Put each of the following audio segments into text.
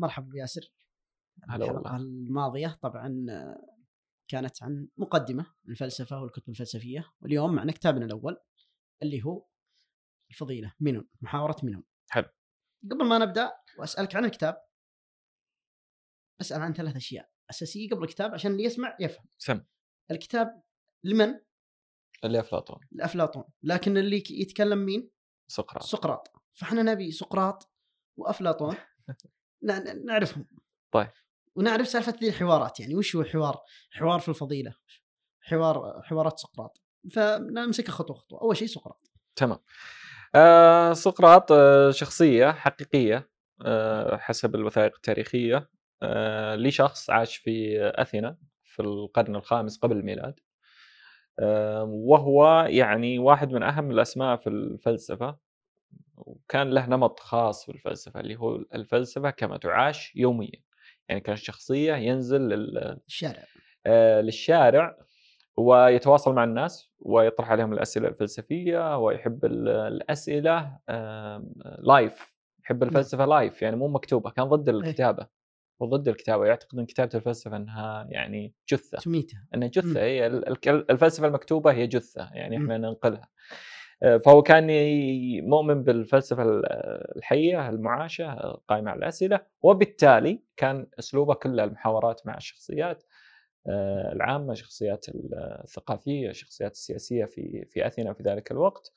مرحبا بياسر الماضية طبعا آه، كانت عن مقدمة الفلسفة والكتب الفلسفية واليوم معنا كتابنا الأول اللي هو الفضيلة منون محاورة منون حلو. قبل ما نبدأ وأسألك عن الكتاب أسأل عن ثلاث أشياء أساسية قبل الكتاب عشان اللي يسمع يفهم. سم. الكتاب لمن؟ اللي افلاطون لأفلاطون لكن اللي يتكلم مين؟ سقراط. سقراط. فإحنا نبي سقراط وأفلاطون. ن- ن- نعرفهم. طيب. ونعرف سالفة ذي الحوارات يعني وش هو الحوار؟ حوار في الفضيلة حوار حوارات سقراط. فنمسكها خطوة خطوة. أول شيء سقراط. تمام. آه سقراط آه شخصية حقيقية آه حسب الوثائق التاريخية. آه لشخص عاش في أثينا في القرن الخامس قبل الميلاد. آه وهو يعني واحد من أهم الأسماء في الفلسفة. وكان له نمط خاص في الفلسفة اللي هو الفلسفة كما تعاش يوميا. يعني كان شخصية ينزل لل- الشارع. آه، للشارع ويتواصل مع الناس ويطرح عليهم الأسئلة الفلسفية ويحب ال- الأسئلة آم، live يحب الفلسفة live يعني مو مكتوبة كان ضد الكتابة. وضد الكتابة يعتقد ان كتابة الفلسفة أنها يعني جثة. تميته أنها مم. جثة هي ال- ال- الفلسفة المكتوبة هي جثة يعني مم. إحنا ننقلها. آه، فهو كان مؤمن بالفلسفة ال- الحية المعاشة قائمه على الأسئلة وبالتالي كان أسلوبه كله المحاورات مع الشخصيات آه، العامة الشخصيات الثقافية الشخصيات السياسية في في أثينا في ذلك الوقت.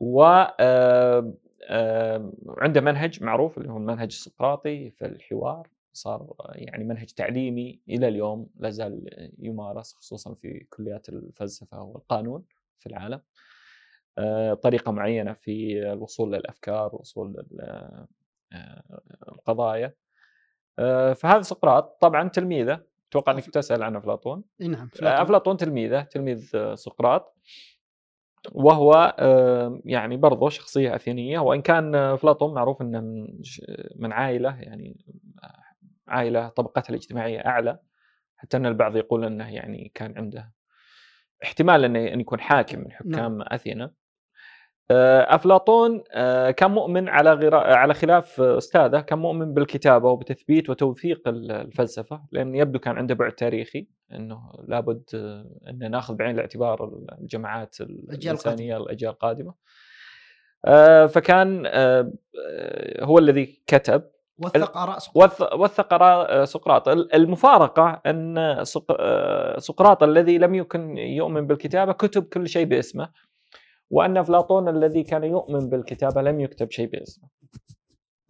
و آه، آه، عنده منهج معروف اللي هو المنهج السقراطي في الحوار. صار يعني منهج تعليمي إلى اليوم لا زال يمارس خصوصا في كليات الفلسفة والقانون في العالم. طريقة معينة في الوصول للأفكار والوصول للقضايا فهذا سقراط. طبعا تلميذة. أتوقع إنك تسأل عن أفلاطون. نعم أفلاطون, أفلاطون تلميذة تلميذ آه، سقراط. وهو آه، يعني برضه شخصية أثينية. وإن كان آه، أفلاطون معروف إنه من عائلة يعني آه، عائلة طبقتها الاجتماعية أعلى. حتى إن البعض يقول إنه يعني كان عنده احتمال إنه يكون حاكم من حكام أثينا. آه، أفلاطون آه، كان مؤمن على غير على خلاف آه، أستاذه كان مؤمن بالكتابة وبتثبيت وتوثيق ال- الفلسفة لأن يبدو كان عنده بعد تاريخي إنه لابد آه، ان ناخذ بعين الاعتبار الجماعات الإنسانية الأجيال القادمه آه، فكان آه، آه، هو الذي كتب. وثق آراء سقراط. وث- وثق آراء سقراط. سق- آه، سقراط الذي لم يكن يؤمن بالكتابة كتب كل شيء باسمه. وأن أفلاطون الذي كان يؤمن بالكتابة لم يكتب شيء باسمه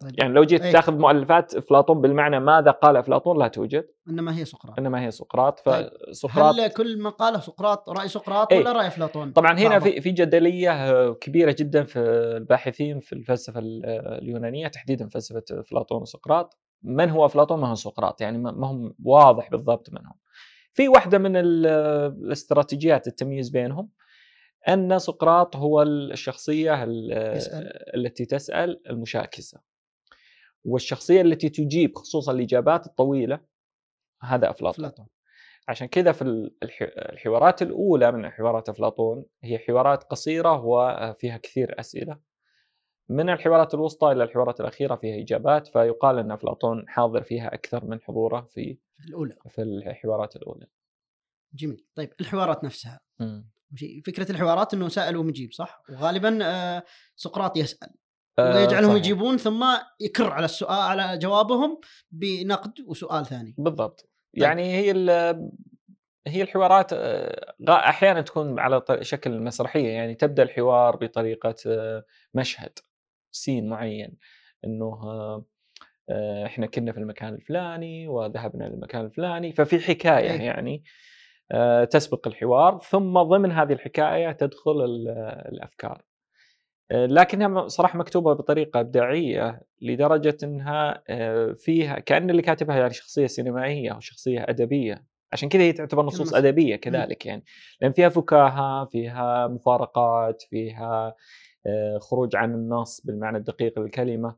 طيب. يعني لو جيت إيه. تاخذ مؤلفات أفلاطون بالمعنى ماذا قال أفلاطون لا توجد إنما هي سقراط إنما هي سقراط طيب. فسقراط هل كل ما قاله سقراط رأي سقراط إيه. ولا رأي أفلاطون؟ طبعا هنا. في في جدلية آه، كبيرة جدا في الباحثين في الفلسفة ال- آه، اليونانية تحديدا فلسفة أفلاطون وسقراط من هو أفلاطون ما هو سقراط يعني ما هم واضح بالضبط من هم في واحدة من ال- الاستراتيجيات التمييز بينهم أن سقراط هو الشخصية ال- يسأل. التي تسأل المشاكسة. والشخصية التي تجيب خصوصا الإجابات الطويلة هذا أفلاطون. أفلاطون. عشان كذا في ال- الح- الحوارات الأولى من حوارات أفلاطون هي حوارات قصيرة وفيها كثير أسئلة. من الحوارات الوسطى إلى الحوارات الأخيرة فيها إجابات فيقال أن أفلاطون حاضر فيها أكثر من حضوره في الأولى. في الحوارات الأولى. جميل. طيب الحوارات نفسها. مم. فكرة الحوارات إنه سائل ومجيب صح؟ وغالبا آه، سقراط يسأل. آه، ويجعلهم صحيح. يجيبون ثم يكر على السؤال على جوابهم بنقد وسؤال ثاني. بالضبط. يعني هي ال- هي الحوارات آه، أحيانا تكون على شكل مسرحية. يعني تبدأ الحوار بطريقة مشهد سين معين. إنه إحنا كنا في المكان الفلاني وذهبنا للمكان الفلاني. ففي حكاية إيه. يعني. تسبق الحوار ثم ضمن هذه الحكاية تدخل ال- الأفكار. آه، لكنها صراحة مكتوبة بطريقة ابداعية لدرجة إنها آه، فيها كأن اللي كاتبها يعني شخصية سينمائية أو شخصية أدبية. عشان كذا هي تعتبر نصوص أدبية كذلك يعني. لأن فيها فكاهة فيها مفارقات فيها آه، خروج عن النص بالمعنى الدقيق للكلمة. آه،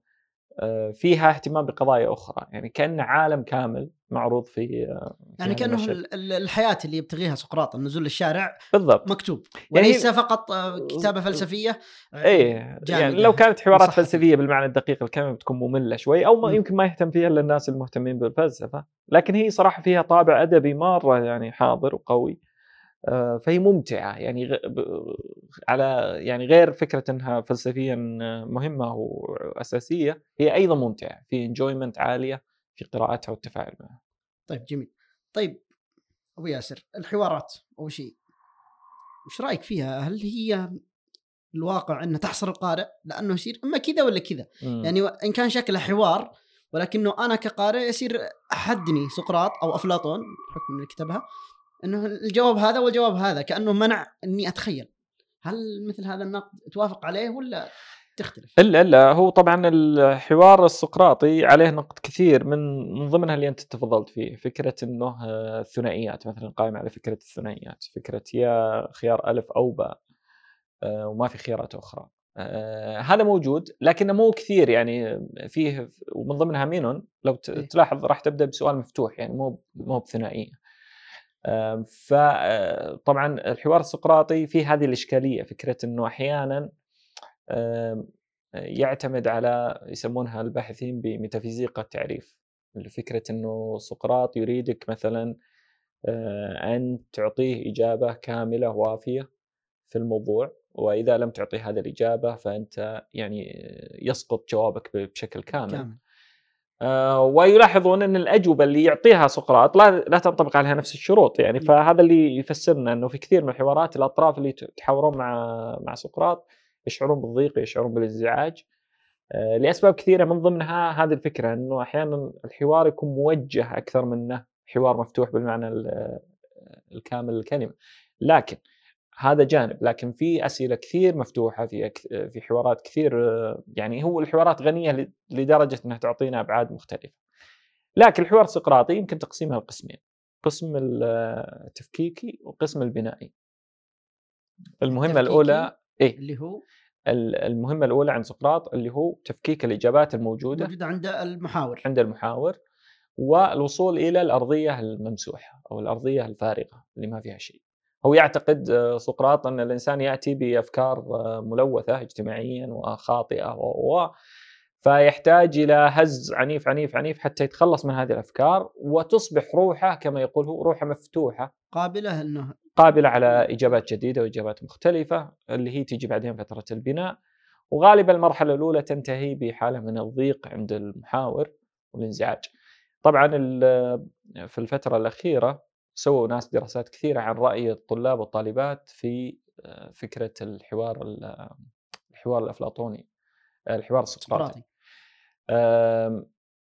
فيها اهتمام بقضايا أخرى يعني كأن عالم كامل معروض في آه، في يعني كانه الحياة اللي يبتغيها سقراط النزول للشارع بالضبط مكتوب يعني وليس فقط آه، كتابة فلسفية آه، إيه يعني. لو كانت حوارات. فلسفية بالمعنى الدقيق الكلمة بتكون مملة شوي أو ما. يمكن ما يهتم فيها إلا الناس المهتمين بالفلسفة لكن هي صراحة فيها طابع أدبي مرة يعني حاضر وقوي آه، فهي ممتعة. يعني على يعني غير فكرة إنها فلسفيا مهمة واساسيه هي أيضا ممتعة. في انجويمنت عالية في قراءتها والتفاعل معها. طيب جميل. طيب أبو ياسر الحوارات أول شيء وش رأيك فيها؟ هل هي الواقع أنها تحصر القارئ لأنه يصير أما كذا ولا كذا. يعني إن كان شكله حوار ولكنه أنا كقارئ يصير حدني سقراط أو أفلاطون بحكم إني كتبها إنه الجواب هذا والجواب هذا كأنه منع إني أتخيل. هل مثل هذا النقد توافق عليه ولا تختلف؟ إلا إلا. هو طبعا الحوار السقراطي عليه نقد كثير. من من ضمنها اللي أنت تفضلت فيه فكرة إنه الثنائيات مثلا قائم على فكرة الثنائيات فكرة يا خيار ألف أو باء آه، وما في خيارات أخرى. آه، هذا موجود لكنه مو كثير. يعني فيه ومن ضمنها مينون لو إيه. تلاحظ راح تبدأ بسؤال مفتوح. يعني مو مو بثنائية. فطبعا الحوار السقراطي فيه هذه الإشكالية فكرة إنه أحيانا آم، يعتمد على يسمونها الباحثين بميتافيزيقا التعريف فكرة أنه سقراط يريدك مثلا آه، أن تعطيه إجابة كاملة وافية في الموضوع وإذا لم تعطي هذه الإجابة فأنت يعني يسقط جوابك بشكل كامل. كامل. آه، ويلاحظون إن الأجوبة اللي يعطيها سقراط لا لا تنطبق عليها نفس الشروط. يعني. فهذا اللي يفسرنا إنه في كثير من الحوارات الأطراف اللي تحاورون مع مع سقراط يشعرون بالضيق يشعرون بالإزعاج. آه، لأسباب كثيرة من ضمنها هذه الفكرة إنه أحيانا الحوار يكون موجه أكثر منه حوار مفتوح بالمعنى ال- الكامل للكلمه لكن هذا جانب لكن في أسئلة كثير مفتوحة في في حوارات كثير يعني هو الحوارات غنية لدرجة إنها تعطينا أبعاد مختلفة. لكن الحوار السقراطي يمكن تقسيمها لقسمين قسم ال- التفكيكي وقسم البنائي. المهمة الأولى إيه؟ اللي هو؟ ال- المهمة الأولى عند سقراط اللي هو تفكيك الإجابات الموجودة موجود عند المحاور. عند المحاور والوصول إلى الأرضية الممسوحة أو الأرضية الفارغة اللي ما فيها شيء. هو يعتقد آه، سقراط أن الإنسان يأتي بأفكار آه، ملوثة اجتماعيا وخاطئة و و- فيحتاج إلى هز عنيف عنيف عنيف حتى يتخلص من هذه الأفكار وتصبح روحه كما يقول هو روحه مفتوحة قابلة أنه قابلة على إجابات جديدة وإجابات مختلفة اللي هي تيجي بعدين فترة البناء وغالبا المرحلة الأولى تنتهي بحالة من الضيق عند المحاور والانزعاج. طبعا ال- في الفترة الأخيرة سووا ناس دراسات كثيرة عن رأي الطلاب والطالبات في آه، فكرة الحوار ال- الحوار الأفلاطوني الحوار السقراطي.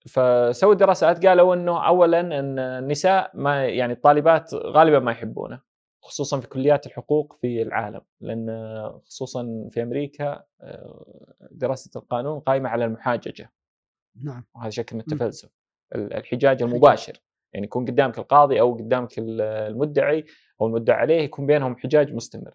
فسووا دراسات قالوا إنه اولا إن النساء ما يعني الطالبات غالبا ما يحبونه خصوصا في كليات الحقوق في العالم لأن خصوصا في أمريكا آه، دراسة القانون قائمة على المحاججة. نعم. وهذا شكل من. التفلسف. ال- الحجاج. المباشر. يعني يكون قدامك القاضي أو قدامك ال- المدعي أو المدعى عليه يكون بينهم حجاج مستمر.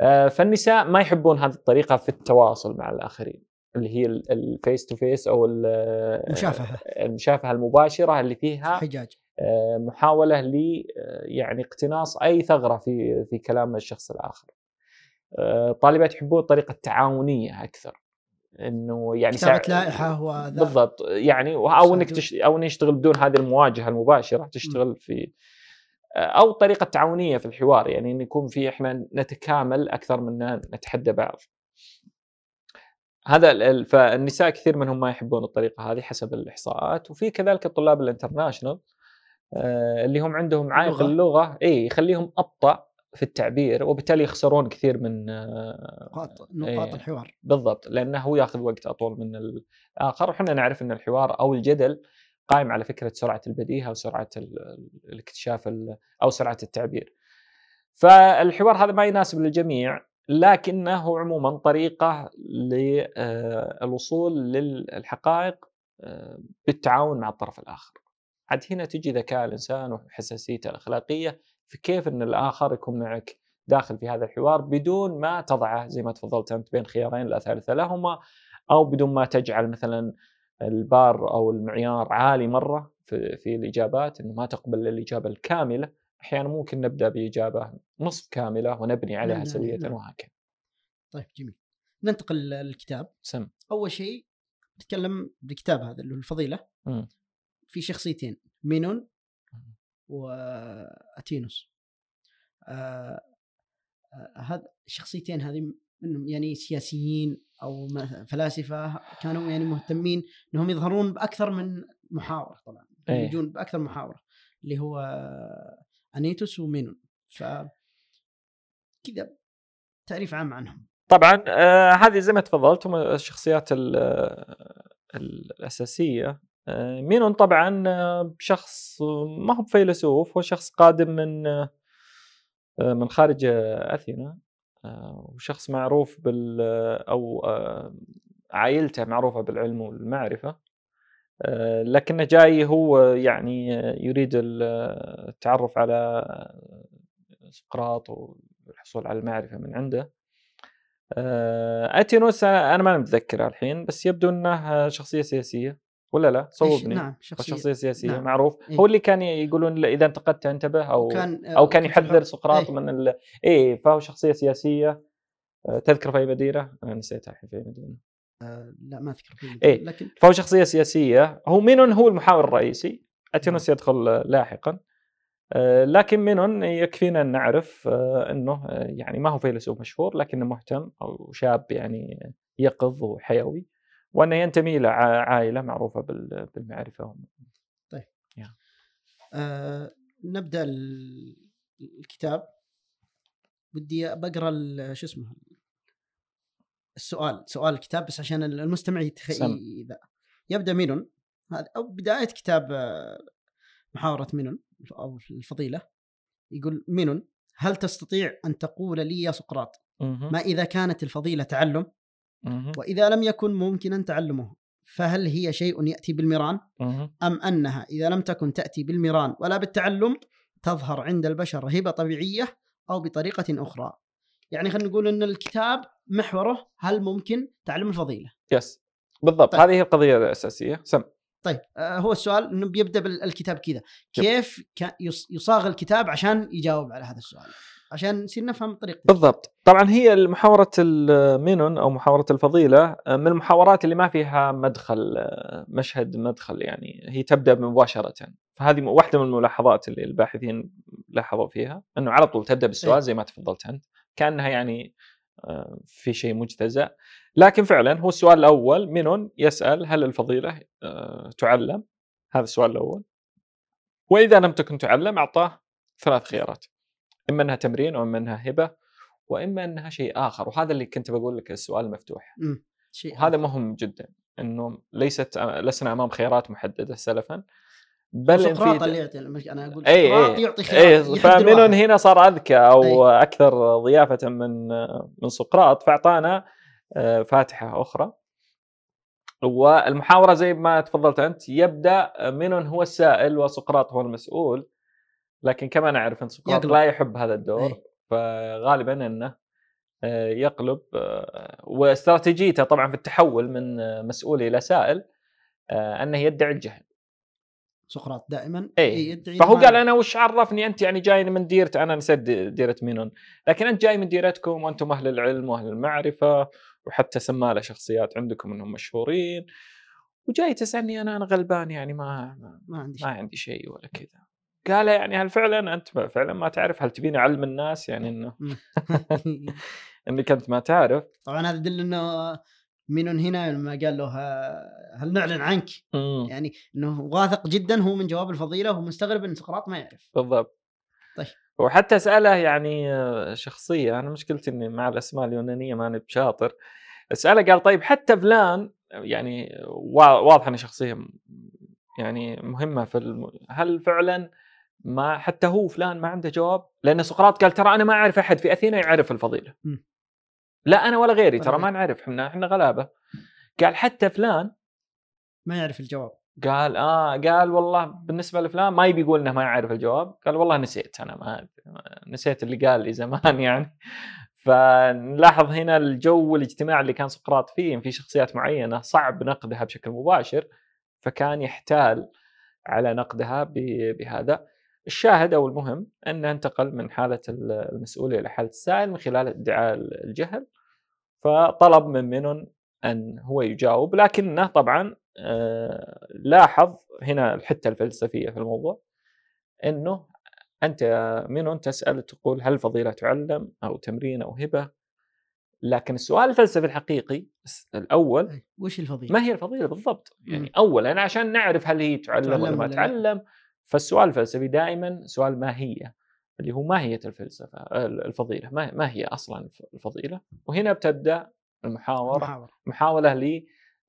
آه، فالنساء ما يحبون هذه الطريقة في التواصل مع الآخرين اللي هي ال face to face أو ال- مشافهه المشافهة المباشرة اللي فيها حجاج. آه، محاولة ل آه، يعني اقتناص أي ثغرة في في كلام الشخص الآخر. آه، الطالبات يحبون الطريقة التعاونيه أكثر. إنه يعني كتابة ساع- لائحة وذا بالضبط يعني أو إنك. تش... أو انك تشتغل بدون هذه المواجهة المباشرة تشتغل في أو طريقة تعاونية في الحوار يعني إن يكون في إحنا نتكامل أكثر من نتحدى بعض. هذا ال- ال- فالنساء كثير منهم ما يحبون الطريقة هذه حسب الإحصاءات وفي كذلك الطلاب ال international آه، اللي هم عندهم عائق اللغة. اللغة إي يخليهم أبطأ في التعبير وبالتالي يخسرون كثير من آه، نقاط نقاط إيه. الحوار بالضبط لأنه هو ياخذ وقت أطول من الآخر وحنا نعرف إن الحوار أو الجدل قائم على فكرة سرعة البديهة وسرعة ال- ال- الاكتشاف ال- أو سرعة التعبير. فالحوار هذا ما يناسب للجميع لكنه عموما طريقة للوصول للحقائق آه، بالتعاون مع الطرف الآخر. عاد هنا تجي ذكاء الإنسان وحساسيته الأخلاقية في كيف إن الآخر يكون معك داخل في هذا الحوار بدون ما تضعه زي ما تفضلت أنت بين خيارين لا ثالث لهما أو بدون ما تجعل مثلا البار أو المعيار عالي مرة في, في الإجابات إنه ما تقبل الإجابة الكاملة. أحيانا ممكن نبدأ بإجابة نصف كاملة ونبني عليها سويه. وهكذا طيب جميل. ننتقل للكتاب. سم. أول شيء نتكلم بالكتاب هذا اللي هو الفضيلة. مم. في شخصيتين مينون وأتينوس. آه هذا الشخصيتين هذه منهم يعني سياسيين أو فلاسفة كانوا يعني مهتمين إنهم يظهرون بأكثر من محاورة طبعا إيه. يجون بأكثر محاورة اللي هو أنيتوس ومينون. ف كذا تعريف عام عنهم. طبعا آه هذه زي ما تفضلت هم الشخصيات ال- الأساسية. مينون طبعا آه، شخص ما هو فيلسوف هو شخص قادم من آه آه، من خارج آه، أثينا آه، وشخص معروف بال أو آه، عائلته معروفة بالعلم والمعرفة آه، لكنه جاي هو يعني آه، يريد ال- آه، التعرف على آه، سقراط والحصول على المعرفة من عنده. آه، اتينوس أنا ما متذكر الحين بس يبدو إنه شخصية سياسية. ولا لا صوبني نعم هو شخصية شخصية سياسية نعم. معروف إيه. هو اللي كان يقولون إذا انتقدت انتبه أو كان أو كان يحذر سقراط إيه. من ال... إيه فهو شخصية سياسية آه، تذكر في أي مدينة؟ أنا نسيتها الحين في أي مدينة آه، لا ما أذكر فيه إيه. لكن فهو شخصية سياسية هو مينون هو المحاور الرئيسي أتينوس نعم. يدخل آه، لاحقا آه، لكن مينون يكفينا أن نعرف آه، إنه آه، يعني ما هو فيلسوف مشهور لكنه مهتم أو شاب يعني يقظ وحيوي وانه ينتمي إلى عائلة معروفة بال- بالمعرفة آه نبدأ ال- الكتاب بدي بقرأ شو اسمه؟ السؤال. سؤال الكتاب بس عشان المستمع يتخيل. يبدأ مينون هذا أو بداية كتاب آه، محاورة مينون أو الفضيلة. يقول مينون هل تستطيع أن تقول لي يا سقراط. ما إذا كانت الفضيلة تعلم؟ وإذا لم يكن ممكنا تعلمه فهل هي شيء يأتي بالمران. أم أنها إذا لم تكن تأتي بالمران ولا بالتعلم تظهر عند البشر هبة طبيعية أو بطريقة أخرى؟ يعني خلينا نقول أن الكتاب محوره هل ممكن تعلم الفضيلة؟ يس بالضبط. طيب. هذه هي القضية الأساسية. سم. طيب آه هو السؤال أنه بيبدأ بالكتاب كذا. كيف يصاغ الكتاب عشان يجاوب على هذا السؤال؟ عشان نصير نفهم طريقته بالضبط. طبعا هي محاورة المينون أو محاورة الفضيلة من المحاورات اللي ما فيها مدخل مشهد مدخل يعني هي تبدأ مباشرة. فهذه واحدة من الملاحظات اللي الباحثين لاحظوا فيها أنه على طول إيه. بالسؤال زي ما تفضلت أنت كأنها يعني آه، في شيء مجتزأ. لكن فعلا هو السؤال الأول مينون يسأل هل الفضيلة آه، تعلم؟ هذا السؤال الأول. وإذا لم تكن تعلم أعطاه ثلاث خيارات. إما أنها تمرين أو اما أنها هبة وإما أنها شيء آخر. وهذا اللي كنت بقول لك السؤال مفتوح. وهذا مهم جدا إنه ليست لسنا أمام خيارات محددة سلفا. بل سقراط اللي يعطي أنا أقول اي اي يعطي خيارات اي. هنا صار أذكى أو أي. أكثر ضيافة من من سقراط فأعطانا آه، فاتحة أخرى والمحاورة زي ما تفضلت أنت يبدأ منون هو السائل وسقراط هو المسؤول لكن كما نعرف إن سقراط يقلب. لا يحب هذا الدور أي. فغالبا إنه آه، يقلب آه، واستراتيجيته طبعا في التحول من مسؤول إلى سائل أنه يدعي الجهل سقراط دائما. اي يدعي فهو ما- قال أنا وش عرفني أنت؟ يعني جاي من ديرة أنا نسيت دي- ديرة مينون لكن أنت جاي من ديرتكم وأنتم أهل العلم وأهل المعرفة وحتى سمى له شخصيات عندكم إنهم مشهورين. وجاي تسألني أنا أنا غلبان يعني ما ما, ما عندي ما شيء عندي شيء ولا كذا. قال يعني هل فعلا أنت فعلا ما تعرف؟ هل تبيني أعلم الناس يعني إنه. إنك أنت ما تعرف؟ طبعا هذا يدل إنه مينون هنا لما قال له هل نعلن عنك مم. يعني إنه واثق جدا هو من جواب الفضيلة وهو مستغرب إن سقراط ما يعرف بالضبط طيب. وحتى اساله يعني آه، شخصيه أنا مشكلتي إني مع الأسماء اليونانية ماني بشاطر اساله قال طيب حتى فلان يعني وا- واضح انه شخصية يعني مهمة في الم... هل فعلا ما حتى هو فلان ما عنده جواب لأن سقراط قال ترى أنا ما أعرف أحد في أثينا يعرف الفضيلة م. لا أنا ولا غيري ترى ما. نعرف إحنا إحنا غلابة. قال حتى فلان ما يعرف الجواب. قال آه قال والله بالنسبة لفلان ما يبي يقول إنه ما يعرف الجواب. قال والله نسيت أنا ما نسيت اللي قال لي زمان يعني. فنلاحظ هنا الجو الاجتماعي اللي كان سقراط فيه في شخصيات معينة صعب نقدها بشكل مباشر فكان يحتال على نقدها بهذا. الشاهد أو المهم أنه انتقل من حالة المسؤولية إلى حالة السائل من خلال ادعاء الجهل فطلب من منون أن هو يجاوب لكنه طبعا آه، لاحظ هنا الحتة الفلسفية في الموضوع إنه أنت منون تسأل تقول هل الفضيلة تعلم أو تمرين أو هبة لكن السؤال الفلسفي الحقيقي الأول وش الفضيلة؟ ما هي الفضيلة بالضبط؟ يعني اولا عشان نعرف هل هي تعلم, تعلم ولا ما تعلم فالسؤال الفلسفي دائما سؤال ماهيه اللي هو ماهيه الفلسفة؟ الفضيلة. ما, ما هي أصلا الفضيلة؟ وهنا بتبدا المحاورة. محاورة. محاولة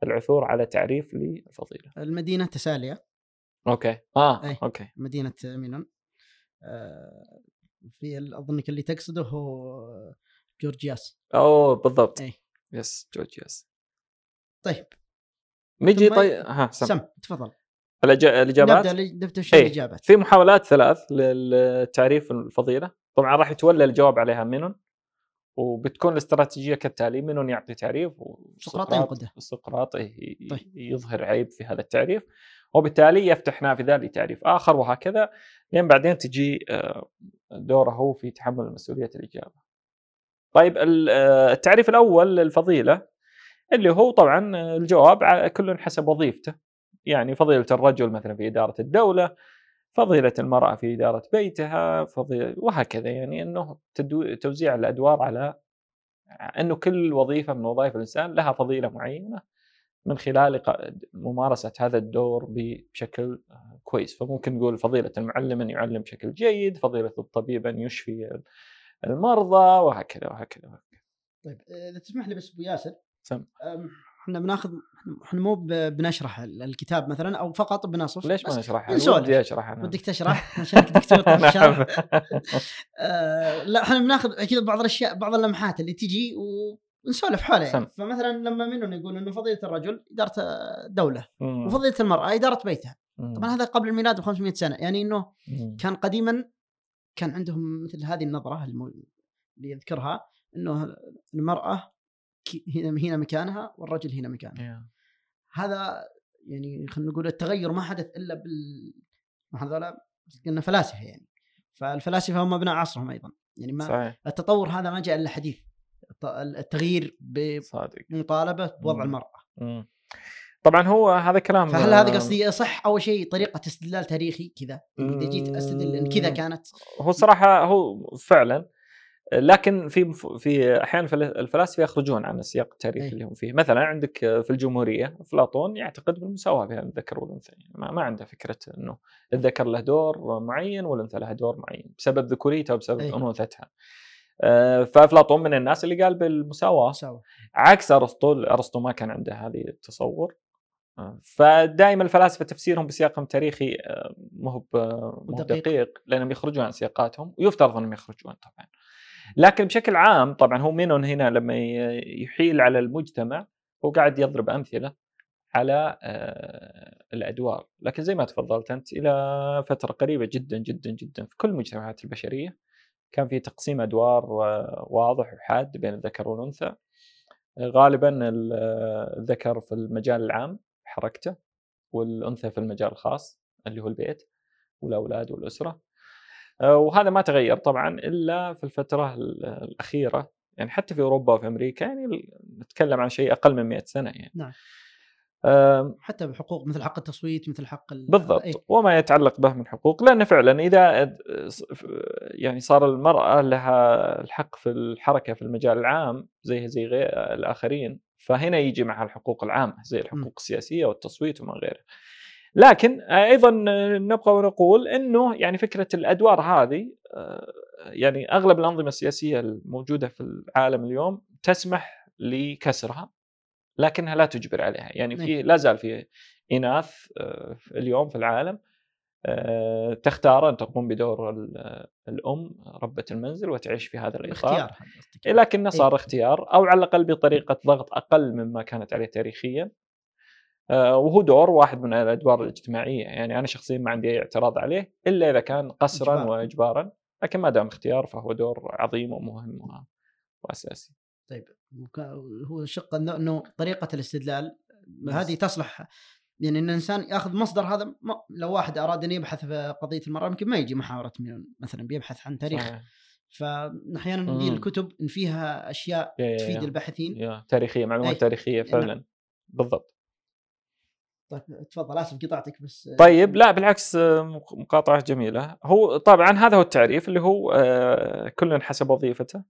للعثور على تعريف للفضيلة. المدينة تسالية. okay. آه أي. okay. مدينة مينون آه في أظنك اللي تقصده هو جورجياس. أوه بالضبط. أي. yes جورجياس. طيب. نجي طيب ها سم, سم. تفضل. الإجابات؟ نبدأ نبدأ في الإجابات. في محاولات ثلاث للتعريف الفضيلة. طبعا راح يتولى الجواب عليها مينون وبتكون الاستراتيجية كالتالي مينون يعطي تعريف وسقراط ينقده. سقراط طيب. يظهر عيب في هذا التعريف وبالتالي يفتح نافذة لتعريف آخر وهكذا لين بعدين تجي آه، دوره هو في تحمل مسؤولية الإجابة. طيب آه، التعريف الأول للفضيلة اللي هو طبعا الجواب كل حسب وظيفته. يعني فضيلة الرجل مثلا في إدارة الدولة فضيلة المرأة في إدارة بيتها فضيلة وهكذا يعني إنه توزيع الأدوار على إنه كل وظيفة من وظائف الإنسان لها فضيلة معينة من خلال ممارسة هذا الدور بشكل كويس. فممكن نقول فضيلة المعلم أن يعلم بشكل جيد فضيلة الطبيب أن يشفي المرضى وهكذا وهكذا وهكذا. طيب إذا تسمح لي بس أبو ياسر سم. إحنا بناخذ إحنا مو بنشرح الكتاب مثلا أو فقط بنصف ليش ما نشرح؟ ودي أشرح أنا ودك تشرح عشانك دكتور طيب نعم. آه لا إحنا بناخذ كذا بعض الأشياء بعض اللمحات اللي تجي ونسولف حولها يعني. فمثلا لما منهم يقول إنه فضيلة الرجل إدارة دولة مم. وفضيلة المرأة إدارة بيتها مم. طبعا هذا قبل الميلاد ب 500 سنة يعني إنه مم. كان قديما كان عندهم مثل هذه النظرة اللي يذكرها إنه المرأة هنا هنا مكانها والرجل هنا مكانه yeah. هذا يعني خلينا نقول التغير ما حدث إلا بال هذول قلنا فلاسفة يعني. فالفلاسفة هم أبناء عصرهم أيضا. يعني ما صحيح. التطور هذا ما جاء إلا حديث. التغيير بمطالبة بوضع المرأة. مم. طبعا هو هذا كلام فهل هذا قصدي صح اول شيء؟ طريقة استدلال تاريخي كذا. إذا جيت أستدل إن كذا كانت. هو صراحة هو فعلا لكن في في أحيانا الفلاسفة يخرجون عن السياق التاريخي اللي هم فيه، مثلا عندك في الجمهورية افلاطون يعتقد بالمساواة بين الذكر والأنثى، يعني ما, ما عنده فكرة إنه الذكر له دور معين والأنثى لها دور معين بسبب ذكوريتها وبسبب أنوثتها. آه، فافلاطون من الناس اللي قال بالمساواة. مساواة. عكس ارسطو، أرسطو ما كان عنده هذه التصور. آه، فدائما الفلاسفة تفسيرهم بسياقهم التاريخي آه، مو دقيق لأنهم يخرجون عن سياقاتهم ويفترض أنهم يخرجون طبعا. لكن بشكل عام طبعا هو مينون هنا لما يحيل على المجتمع هو قاعد يضرب أمثلة على آه، الأدوار. لكن زي ما تفضلت أنت إلى فترة قريبة جدا جدا جدا في كل المجتمعات البشرية كان في تقسيم أدوار آه، واضح وحاد بين الذكر والأنثى. غالبا الذكر في المجال العام حركته والأنثى في المجال الخاص اللي هو البيت والأولاد والأسرة. وهذا ما تغير طبعا إلا في الفترة الأخيرة. يعني حتى في أوروبا وفي أمريكا يعني نتكلم عن شيء أقل من 100 سنة يعني. نعم. حتى بحقوق مثل حق التصويت مثل حق بالضبط. أي. وما يتعلق به من حقوق. لأن فعلا إذا يعني صار المرأة لها الحق في الحركة في المجال العام زيها زي غير الآخرين فهنا يجي معها الحقوق العامة زي الحقوق السياسية والتصويت وما غيره لكن أيضا نبقى ونقول إنه يعني فكرة الأدوار هذه آه، يعني أغلب الأنظمة السياسية الموجودة في العالم اليوم تسمح لكسرها لكنها لا تجبر عليها. يعني في لا زال في إناث آه، اليوم في العالم آه، تختار أن تقوم بدور الأم ربة المنزل وتعيش في هذا الإطار. لكنه صار إيه. اختيار أو على الأقل بطريقة ضغط أقل مما كانت عليه تاريخيا. آه، وهو دور واحد من الأدوار الاجتماعية يعني أنا شخصيا ما عندي أي اعتراض عليه إلا إذا كان قسرا إجبار. واجبارا لكن ما دام اختيار فهو دور عظيم ومهم وأساسي طيب هو شق انه طريقة الاستدلال هذه تصلح يعني إن الإنسان يأخذ مصدر هذا لو واحد أراد أن يبحث في قضية المرأة يمكن ما يجي محاورة ميون مثلا بيبحث عن تاريخ صحيح. فاحيانا مم. الكتب إن فيها أشياء يا- تفيد يا. الباحثين يا تاريخية معلومات أي. تاريخية نعم. فعلا بالضبط طيب تفضل آسف قطعتك بس طيب لا بالعكس آه، مق- مقاطعة جميلة. هو طبعا هذا هو التعريف اللي هو آه، كل حسب وظيفته.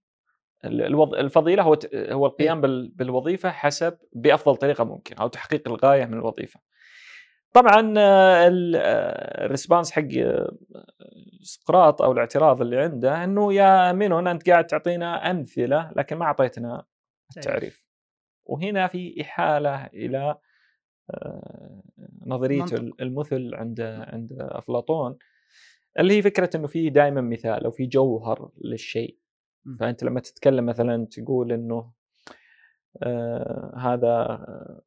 الفضيلة هو هو القيام بال- بالوظيفة حسب بأفضل طريقة ممكنة أو تحقيق الغاية من الوظيفة. طبعا آه، ال- آه، الريسبونس حق آه، سقراط أو الاعتراض اللي عنده إنه يا منون أنت قاعد تعطينا أمثلة لكن ما أعطيتنا التعريف. وهنا في إحالة إلى آه، نظريته منطق. المثل عند عند أفلاطون اللي هي فكرة إنه في دائما مثال أو في جوهر للشيء. فأنت لما تتكلم مثلا تقول إنه آه هذا آه،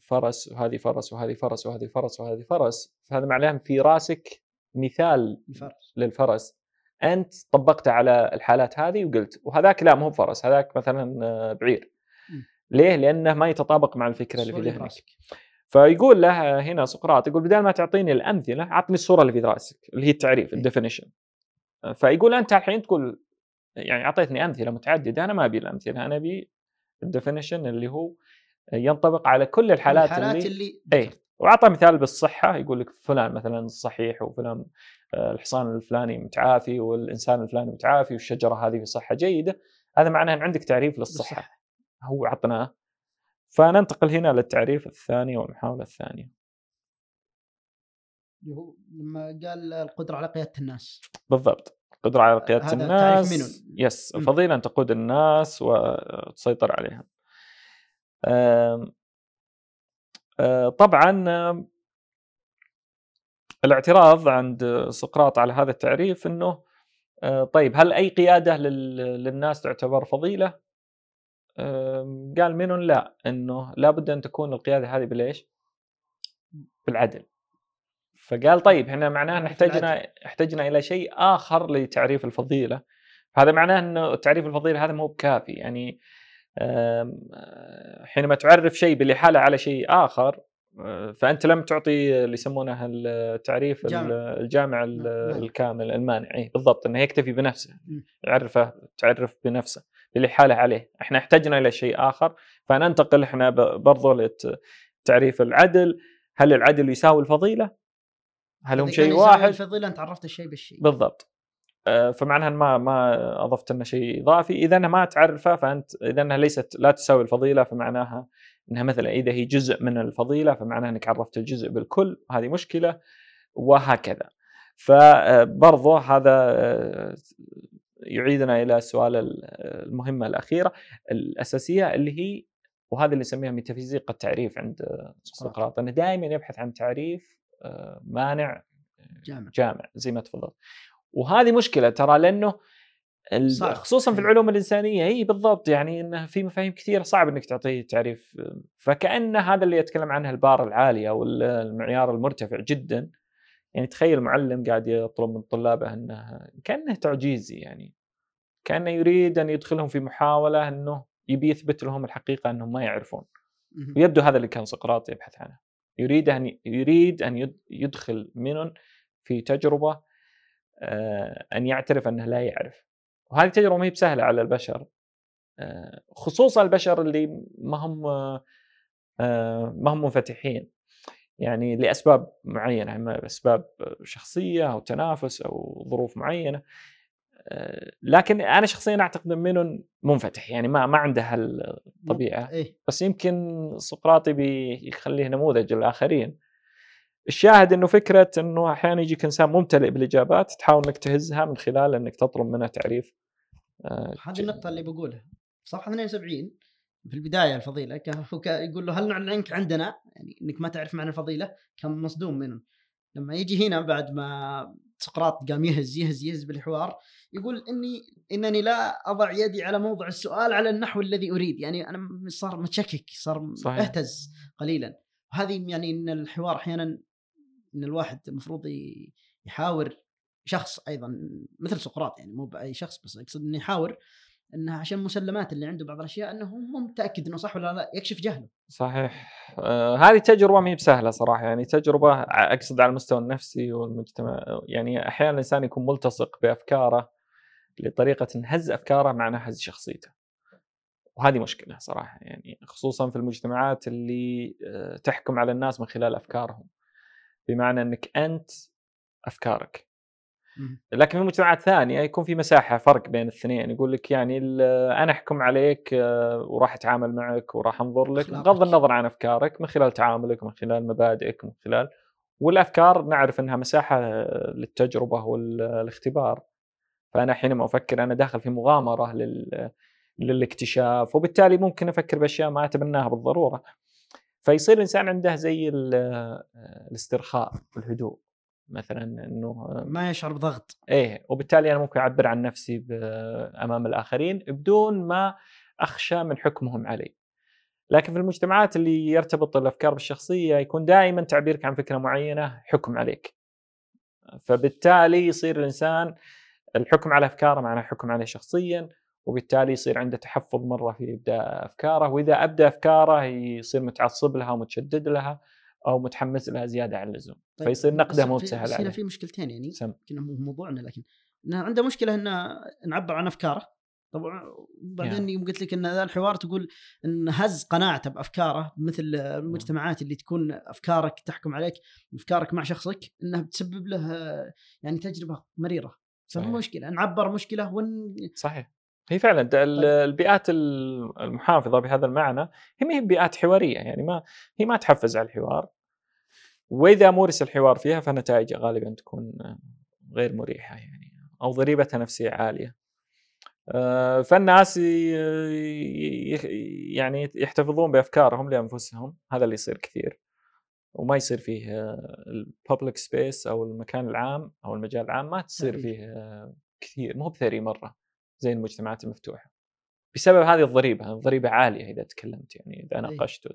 فرس وهذه فرس وهذه فرس وهذه فرس وهذه فرس فهذا معناه في راسك مثال الفرس للفرس أنت طبقته على الحالات هذه وقلت وهذاك لا مو بفرس هذاك مثلا آه، بعير. ليه؟ لأنه ما يتطابق مع الفكرة اللي في ذهنك. فيقول له هنا سقراط يقول بدل ما تعطيني الأمثلة عطني الصورة اللي في رأسك اللي هي التعريف إيه. ال definition فيقول أنت الحين تقول يعني أعطيتني أمثلة متعددة أنا ما أبي الأمثلة أنا أبي ال definition اللي هو ينطبق على كل الحالات, الحالات اللي, اللي اي وأعطى مثال بالصحة يقول لك فلان مثلا صحيح وفلان آه، الحصان الفلاني متعافي والإنسان الفلاني متعافي والشجرة هذه في صحة جيدة هذا معناه إن عندك تعريف للصحة. هو عطناه. فننتقل هنا للتعريف الثاني والمحاولة الثانية. اللي هو لما قال القدرة على قيادة الناس. بالضبط. القدرة على قيادة هذا الناس. منون. يس. الفضيلة أن تقود الناس وتسيطر عليهم آم، آه، طبعا الاعتراض عند سقراط على هذا التعريف أنه آه، طيب هل أي قيادة لل- للناس تعتبر فضيلة؟ قال منون لا أنه لابد أن تكون القيادة هذه بالإيش؟ بالعدل فقال طيب إحنا معناه إن احتجنا احتجنا إلى شيء آخر لتعريف الفضيلة هذا معناه إنه تعريف الفضيلة هذا مو بكافي يعني حينما تعرف شيء بالإحالة على شيء آخر آه، فأنت لم تعطي اللي يسمونه التعريف جامع. ال- الجامع ال- مانع. الكامل المانع بالضبط إنه يكتفي بنفسه. يعرفه تعرف بنفسه بالاحاله عليه. إحنا احتجنا إلى شيء آخر فننتقل إحنا برضو لتعريف العدل. هل العدل يساوي الفضيلة؟ هل هم شيء واحد؟ الفضيلة أنت عرفت الشيء بالشيء. بالضبط. آه، فمعناها ما ما أضفت لنا شيء إضافي. إذا ما تعرفه فأنت إذا أنها ليست لا تساوي الفضيلة فمعناها إنها مثلا إذا هي جزء من الفضيلة فمعناها إنك عرفت الجزء بالكل. هذه مشكلة وهكذا. فبرضه هذا آه، يعيدنا إلى السؤال ال- المهمه الاخيره الأساسية اللي هي وهذا اللي نسميها ميتافيزيقا التعريف عند آه، سقراط إنه دائما يبحث عن تعريف آه، مانع جامع جامع زي ما تفضلت وهذه مشكلة ترى لأنه. خصوصا في إيه. العلوم الإنسانية اي بالضبط يعني إنه في مفاهيم كثيرة صعب إنك تعطيه تعريف فكأن هذا اللي يتكلم عنه البار العاليه أو ال- المعيار المرتفع جدا يعني تخيل معلم قاعد يطلب من طلابه إنه كأنه تعجيزي يعني كأنه يريد أن يدخلهم في محاولة إنه يبي يثبت لهم الحقيقة إنهم ما يعرفون. ويبدو هذا اللي كان سقراط يبحث عنه. يريد أن يريد أن يد- يدخل منن في تجربة آه، أن يعترف إنه لا يعرف. وهذه التجربه ما هي بسهلة على البشر آه، خصوصا البشر اللي ما هم آه، ما هم منفتحين. يعني لأسباب معينة أما أسباب شخصية أو تنافس أو ظروف معينة آه، لكن أنا شخصيا أعتقد إن منفتح يعني ما ما عنده هالطبيعة. إيه. بس يمكن سقراطي بيخليه نموذج للآخرين. الشاهد إنه فكرة إنه أحيانا يجيك إنسان ممتلئ بالإجابات تحاول إنك تهزها من خلال إنك تطلب منه تعريف آه، هذه النقطة اللي بقولها صفحة 72 في هو كا- يقول له هل نعلن عنك عندنا؟ يعني إنك ما تعرف معنى الفضيلة كان مصدوم منه. لما يجي هنا بعد ما سقراط قام يهز يهز يهز بالحوار يقول إني إنني لا أضع يدي على موضع السؤال على النحو الذي أريد. يعني أنا صار متشكك صار صحيح. اهتز قليلا. هذه يعني إن الحوار أحيانا إن الواحد المفروض يحاور شخص أيضا مثل سقراط يعني مو بأي شخص بس أقصد إنه يحاور انها عشان المسلمات اللي عنده بعض الأشياء إنه مو متأكد إنه صح ولا لا يكشف جهله. صحيح. آه هذه تجربة ما هي بسهلة صراحة يعني تجربة أقصد على المستوى النفسي والمجتمع يعني أحيانا الإنسان يكون ملتصق بأفكاره لطريقة هز أفكاره معناها هز شخصيته. وهذه مشكلة صراحة يعني خصوصا في المجتمعات اللي آه، تحكم على الناس من خلال أفكارهم. بمعنى إنك أنت أفكارك. لكن في مجتمعات ثانية يكون في مساحة فرق بين الاثنين. يقول لك يعني أنا أحكم عليك آه، وراح أتعامل معك وراح أنظر لك. بغض النظر عن أفكارك من خلال تعاملك من خلال مبادئك من خلال والأفكار نعرف إنها مساحة آه، للتجربة والإختبار. فأنا حينما أفكر أنا داخل في مغامرة لل للاكتشاف وبالتالي ممكن أفكر بأشياء ما أتبناها بالضرورة. فيصير الإنسان عنده زي آه، الاسترخاء والهدوء. مثلا إنه ما يشعر بضغط إيه وبالتالي أنا ممكن أعبر عن نفسي أمام الآخرين بدون ما أخشى من حكمهم علي. لكن في المجتمعات اللي يرتبط الأفكار بالشخصية يكون دائما تعبيرك عن فكرة معينة حكم عليك. فبالتالي يصير الإنسان الحكم على أفكاره معناه حكم عليه شخصيا وبالتالي يصير عنده تحفظ مرة في إبداء أفكاره وإذا ابدا أفكاره يصير متعصب لها ومتشدد لها أو متحمس لها زيادة عن اللزوم طيب، فيصير نقده مو بسهل عليه. في مشكلتين يعني سم. كنا مو موضوعنا لكن عنده مشكلة انه نعبر عن أفكاره طبعا بعدين يوم قلت لك إن ذا الحوار تقول إن هز قناعته بأفكاره مثل المجتمعات اللي تكون أفكارك تحكم عليك أفكارك مع شخصك إنها بتسبب له يعني تجربة مريرة صحيح. مشكلة نعبر مشكلة ون صحيح هي فعلا طيب. البيئات ال- المحافظة بهذا المعنى هي ما هي بيئات حوارية يعني ما هي ما تحفز على الحوار وإذا مورس الحوار فيها فنتائجها غالبا تكون غير مريحة يعني أو ضريبتها نفسية عالية آه، فالناس يعني يحتفظون بأفكارهم لأنفسهم هذا اللي يصير كثير وما يصير فيه ال public space أو المكان العام أو المجال العام ما تصير. فيه كثير مو بثري مرة زي المجتمعات المفتوحة بسبب هذه الضريبة الضريبة عالية إذا تكلمت يعني إذا أي. ناقشت.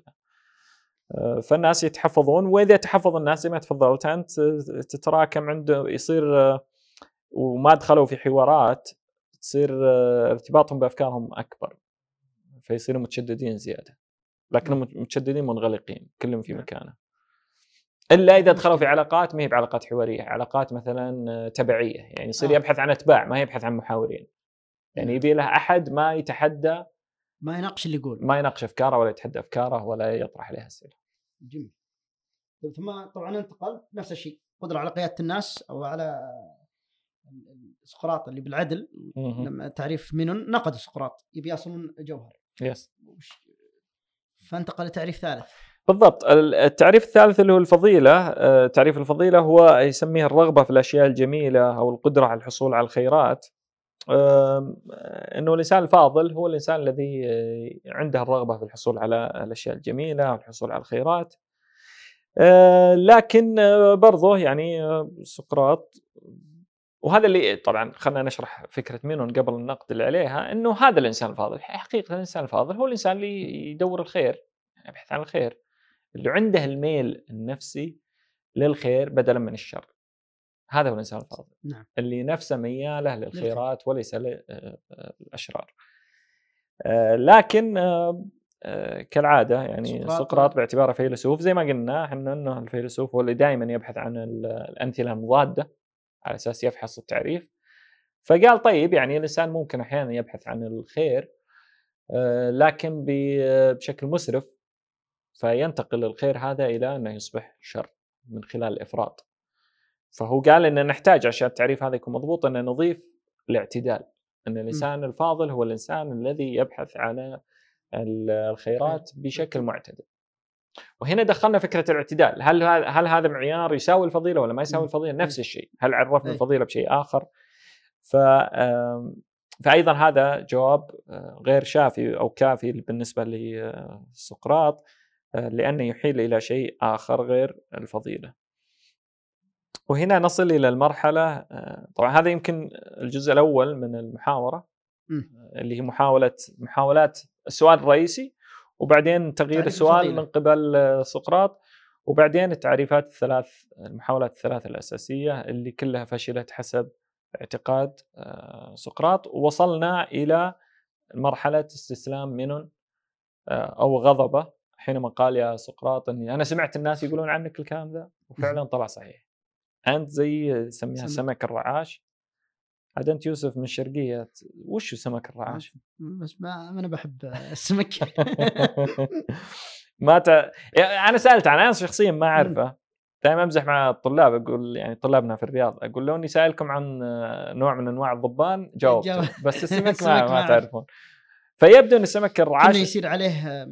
آه، فالناس يتحفظون وإذا تحفظ الناس زي ما تفضلت أنت تتراكم عنده يصير آه، وما دخلوا في حوارات تصير آه، ارتباطهم بأفكارهم أكبر فيصيروا متشددين زيادة لكنهم متشددين منغلقين كلهم في نعم. مكانه إلا إذا دخلوا في. علاقات ما هي بعلاقات حوارية علاقات مثلا تبعية يعني يصير. يبحث عن أتباع ما يبحث عن محاورين يعني. يبي له أحد ما يتحدى ما يناقش اللي يقول. ما يناقش أفكاره ولا يتحدى أفكاره ولا يطرح عليها أسئلة. جميل. طيب ثم طبعا انتقل نفس الشيء. قدرة على قيادة الناس أو على سقراط اللي بالعدل. لما تعريف مينون نقد سقراط. يبي يصلون جوهر. يس فانتقل لتعريف ثالث. بالضبط. ال- التعريف الثالث اللي هو الفضيلة آه، تعريف الفضيلة هو يسميه الرغبة في الأشياء الجميلة أو القدرة على الحصول على الخيرات. آم، أنه الإنسان الفاضل هو الإنسان الذي عنده الرغبة في الحصول على الأشياء الجميلة والحصول على الخيرات. آه، لكن برضه يعني سقراط وهذا اللي طبعا خلينا نشرح فكرة مينون قبل النقد اللي عليها إنه هذا الإنسان الفاضل حقيقة الإنسان الفاضل هو الإنسان اللي يدور الخير يبحث عن الخير اللي عنده الميل النفسي للخير بدلا من الشر. هذا هو الإنسان الفاضل. نعم. اللي نفسه مياله للخيرات وليس للاشرار آه، لكن آه، آه، كالعادة يعني سقراط- سقراط باعتباره فيلسوف زي ما قلنا إحنا إنه الفيلسوف هو اللي دائما يبحث عن ال- الأمثلة المضادة على أساس يفحص التعريف. فقال طيب يعني الإنسان ممكن أحيانا يبحث عن الخير آه، لكن بشكل مسرف فينتقل الخير هذا إلى أنه يصبح شر من خلال الإفراط. فهو قال ان نحتاج عشان التعريف هذا يكون مضبوط ان نضيف الاعتدال إن الإنسان الفاضل هو الإنسان الذي يبحث على ال- الخيرات بشكل معتدل وهنا دخلنا فكرة الاعتدال هل هل هذا معيار يساوي الفضيلة ولا ما يساوي. الفضيلة نفس. الشيء هل عرفنا. الفضيلة بشيء آخر ف فايضا هذا جواب آه، غير شافي أو كافي بالنسبة لسقراط آه، لأنه يحيل إلى شيء آخر غير الفضيلة وهنا نصل إلى المرحلة آه، طبعا هذا يمكن الجزء الأول من المحاورة مم. اللي هي محاولة محاولات السؤال الرئيسي وبعدين تغيير السؤال. من قبل آه، سقراط وبعدين التعريفات الثلاث المحاولات الثلاث الأساسية اللي كلها فشلت حسب اعتقاد آه، سقراط ووصلنا إلى مرحلة استسلام منن آه، أو غضبة حينما قال يا سقراط إني أنا سمعت الناس يقولون عنك الكلام ذا وفعلا طلع صحيح أنت زي يسميها سمك. سمك الرعاش عاد أنت يوسف من الشرقيه وش سمك الرعاش؟ بس ما أنا بحب السمك ما ت... يعني أنا سألت عن أنا شخصيا ما أعرفه دائما أمزح مع الطلاب أقول يعني طلابنا في الرياض أقول لو إني سائلكم عن نوع من أنواع الضبان جاوبت جاوب. بس السمك ما, ما. تعرفون فيبدو إن السمك الرعاش يصير عليه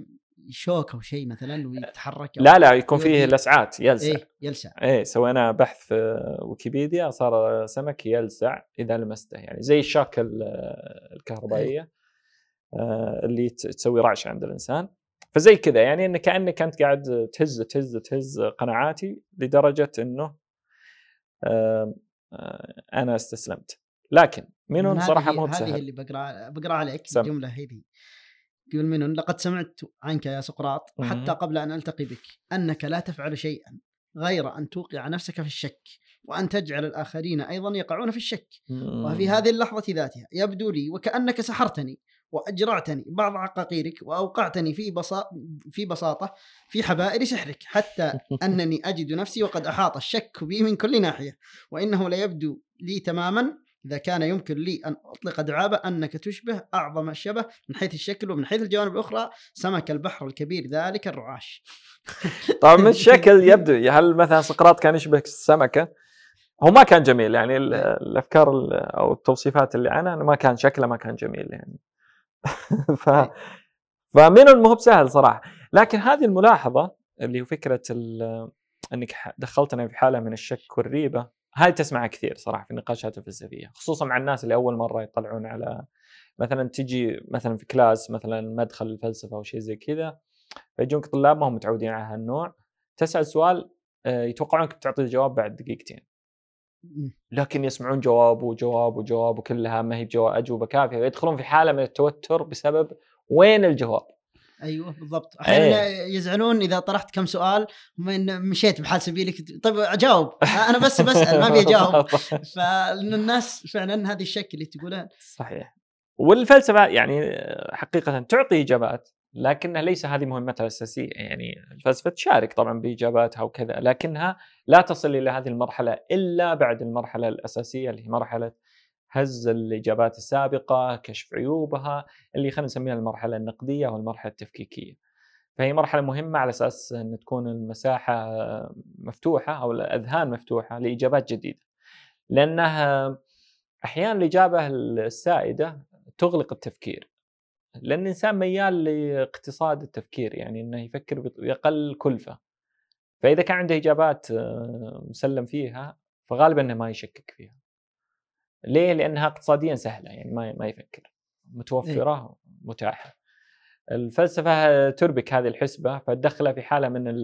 شوك أو شيء مثلا ويتحرك لا لا يكون فيه لسعات يلسع إيه يلسع إيه سوينا بحث في ويكيبيديا صار سمك يلسع إذا لمسته يعني زي الشاك ال- الكهربائية آه، اللي تسوي رعشه عند الإنسان. فزي كذا يعني إنك كأنك أنت قاعد تهز تهز تهز قناعاتي لدرجة إنه آه، آه، أنا استسلمت. لكن منهم من صراحة مو هذه اللي بقرأ بقرا عليك. الجمله هذه. يقول منهم لقد سمعت عنك يا سقراط مهم. حتى قبل أن ألتقي بك أنك لا تفعل شيئا غير أن توقع نفسك في الشك وأن تجعل الآخرين أيضا يقعون في الشك وفي هذه اللحظة ذاتها يبدو لي وكأنك سحرتني وأجرعتني بعض عقاقيرك وأوقعتني في بسا في بساطة في حبائل سحرك حتى أنني أجد نفسي وقد أحاط الشك بي من كل ناحية وإنه لا يبدو لي تماما إذا كان يمكن لي أن أطلق دعابة أنك تشبه أعظم الشبه من حيث الشكل ومن حيث الجوانب الأخرى سمك البحر الكبير ذلك الرعاش. طبعا من الشكل يبدو. هل مثلا سقراط كان يشبه السمكة؟ هو ما كان جميل يعني ال- الأفكار ال- أو التوصيفات اللي عنها ما كان شكله ما كان جميل يعني. ف فمن مو بسهل صراحة. لكن هذه الملاحظة اللي هو فكرة ال- إنك ح- دخلتنا في حالة من الشك والريبة هاي تسمعها كثير صراحة في النقاشات الفلسفية خصوصا مع الناس اللي أول مرة يطلعون على مثلا تجي مثلا في class مثلا مدخل الفلسفة أو شيء زي كذا فيجونك طلاب ما هم متعودين على هالنوع تسأل سؤال آه، يتوقعونك بتعطي الجواب بعد دقيقتين لكن يسمعون جواب وجواب وجواب وكلها ما هي بجواب أجوبة كافية فيدخلون في حالة من التوتر بسبب وين الجواب؟ أيوه بالضبط. أحيانا يزعلون إذا طرحت كم سؤال من مشيت بحال سبيلك. طيب أجاوب. أنا بس بسال ما أبي أجاوب. فإن الناس فعلا هذه الشك اللي تقولها. صحيح. والفلسفة يعني حقيقة تعطي إجابات لكنها ليس هذه مهمتها الأساسية. يعني الفلسفة تشارك طبعا بإجاباتها وكذا لكنها لا تصل إلى هذه المرحلة إلا بعد المرحلة الأساسية اللي هي مرحلة هز الإجابات السابقة، كشف عيوبها، اللي خلينا نسميها المرحلة النقدية أو المرحلة التفكيكية. فهي مرحلة مهمة على أساس إن تكون المساحة مفتوحة أو الأذهان مفتوحة لإجابات جديدة. لأنها أحيانا الإجابة السائدة تغلق التفكير. لأن الإنسان ميال لاقتصاد التفكير يعني إنه يفكر بأقل كلفة. فإذا كان عنده إجابات مسلم فيها فغالبا إنه ما يشكك فيها. ليه؟ لأنها اقتصاديا سهلة يعني ما ما يفكر متوفرة متاحه. الفلسفة تربك هذه الحسبة فتدخلها في حالة من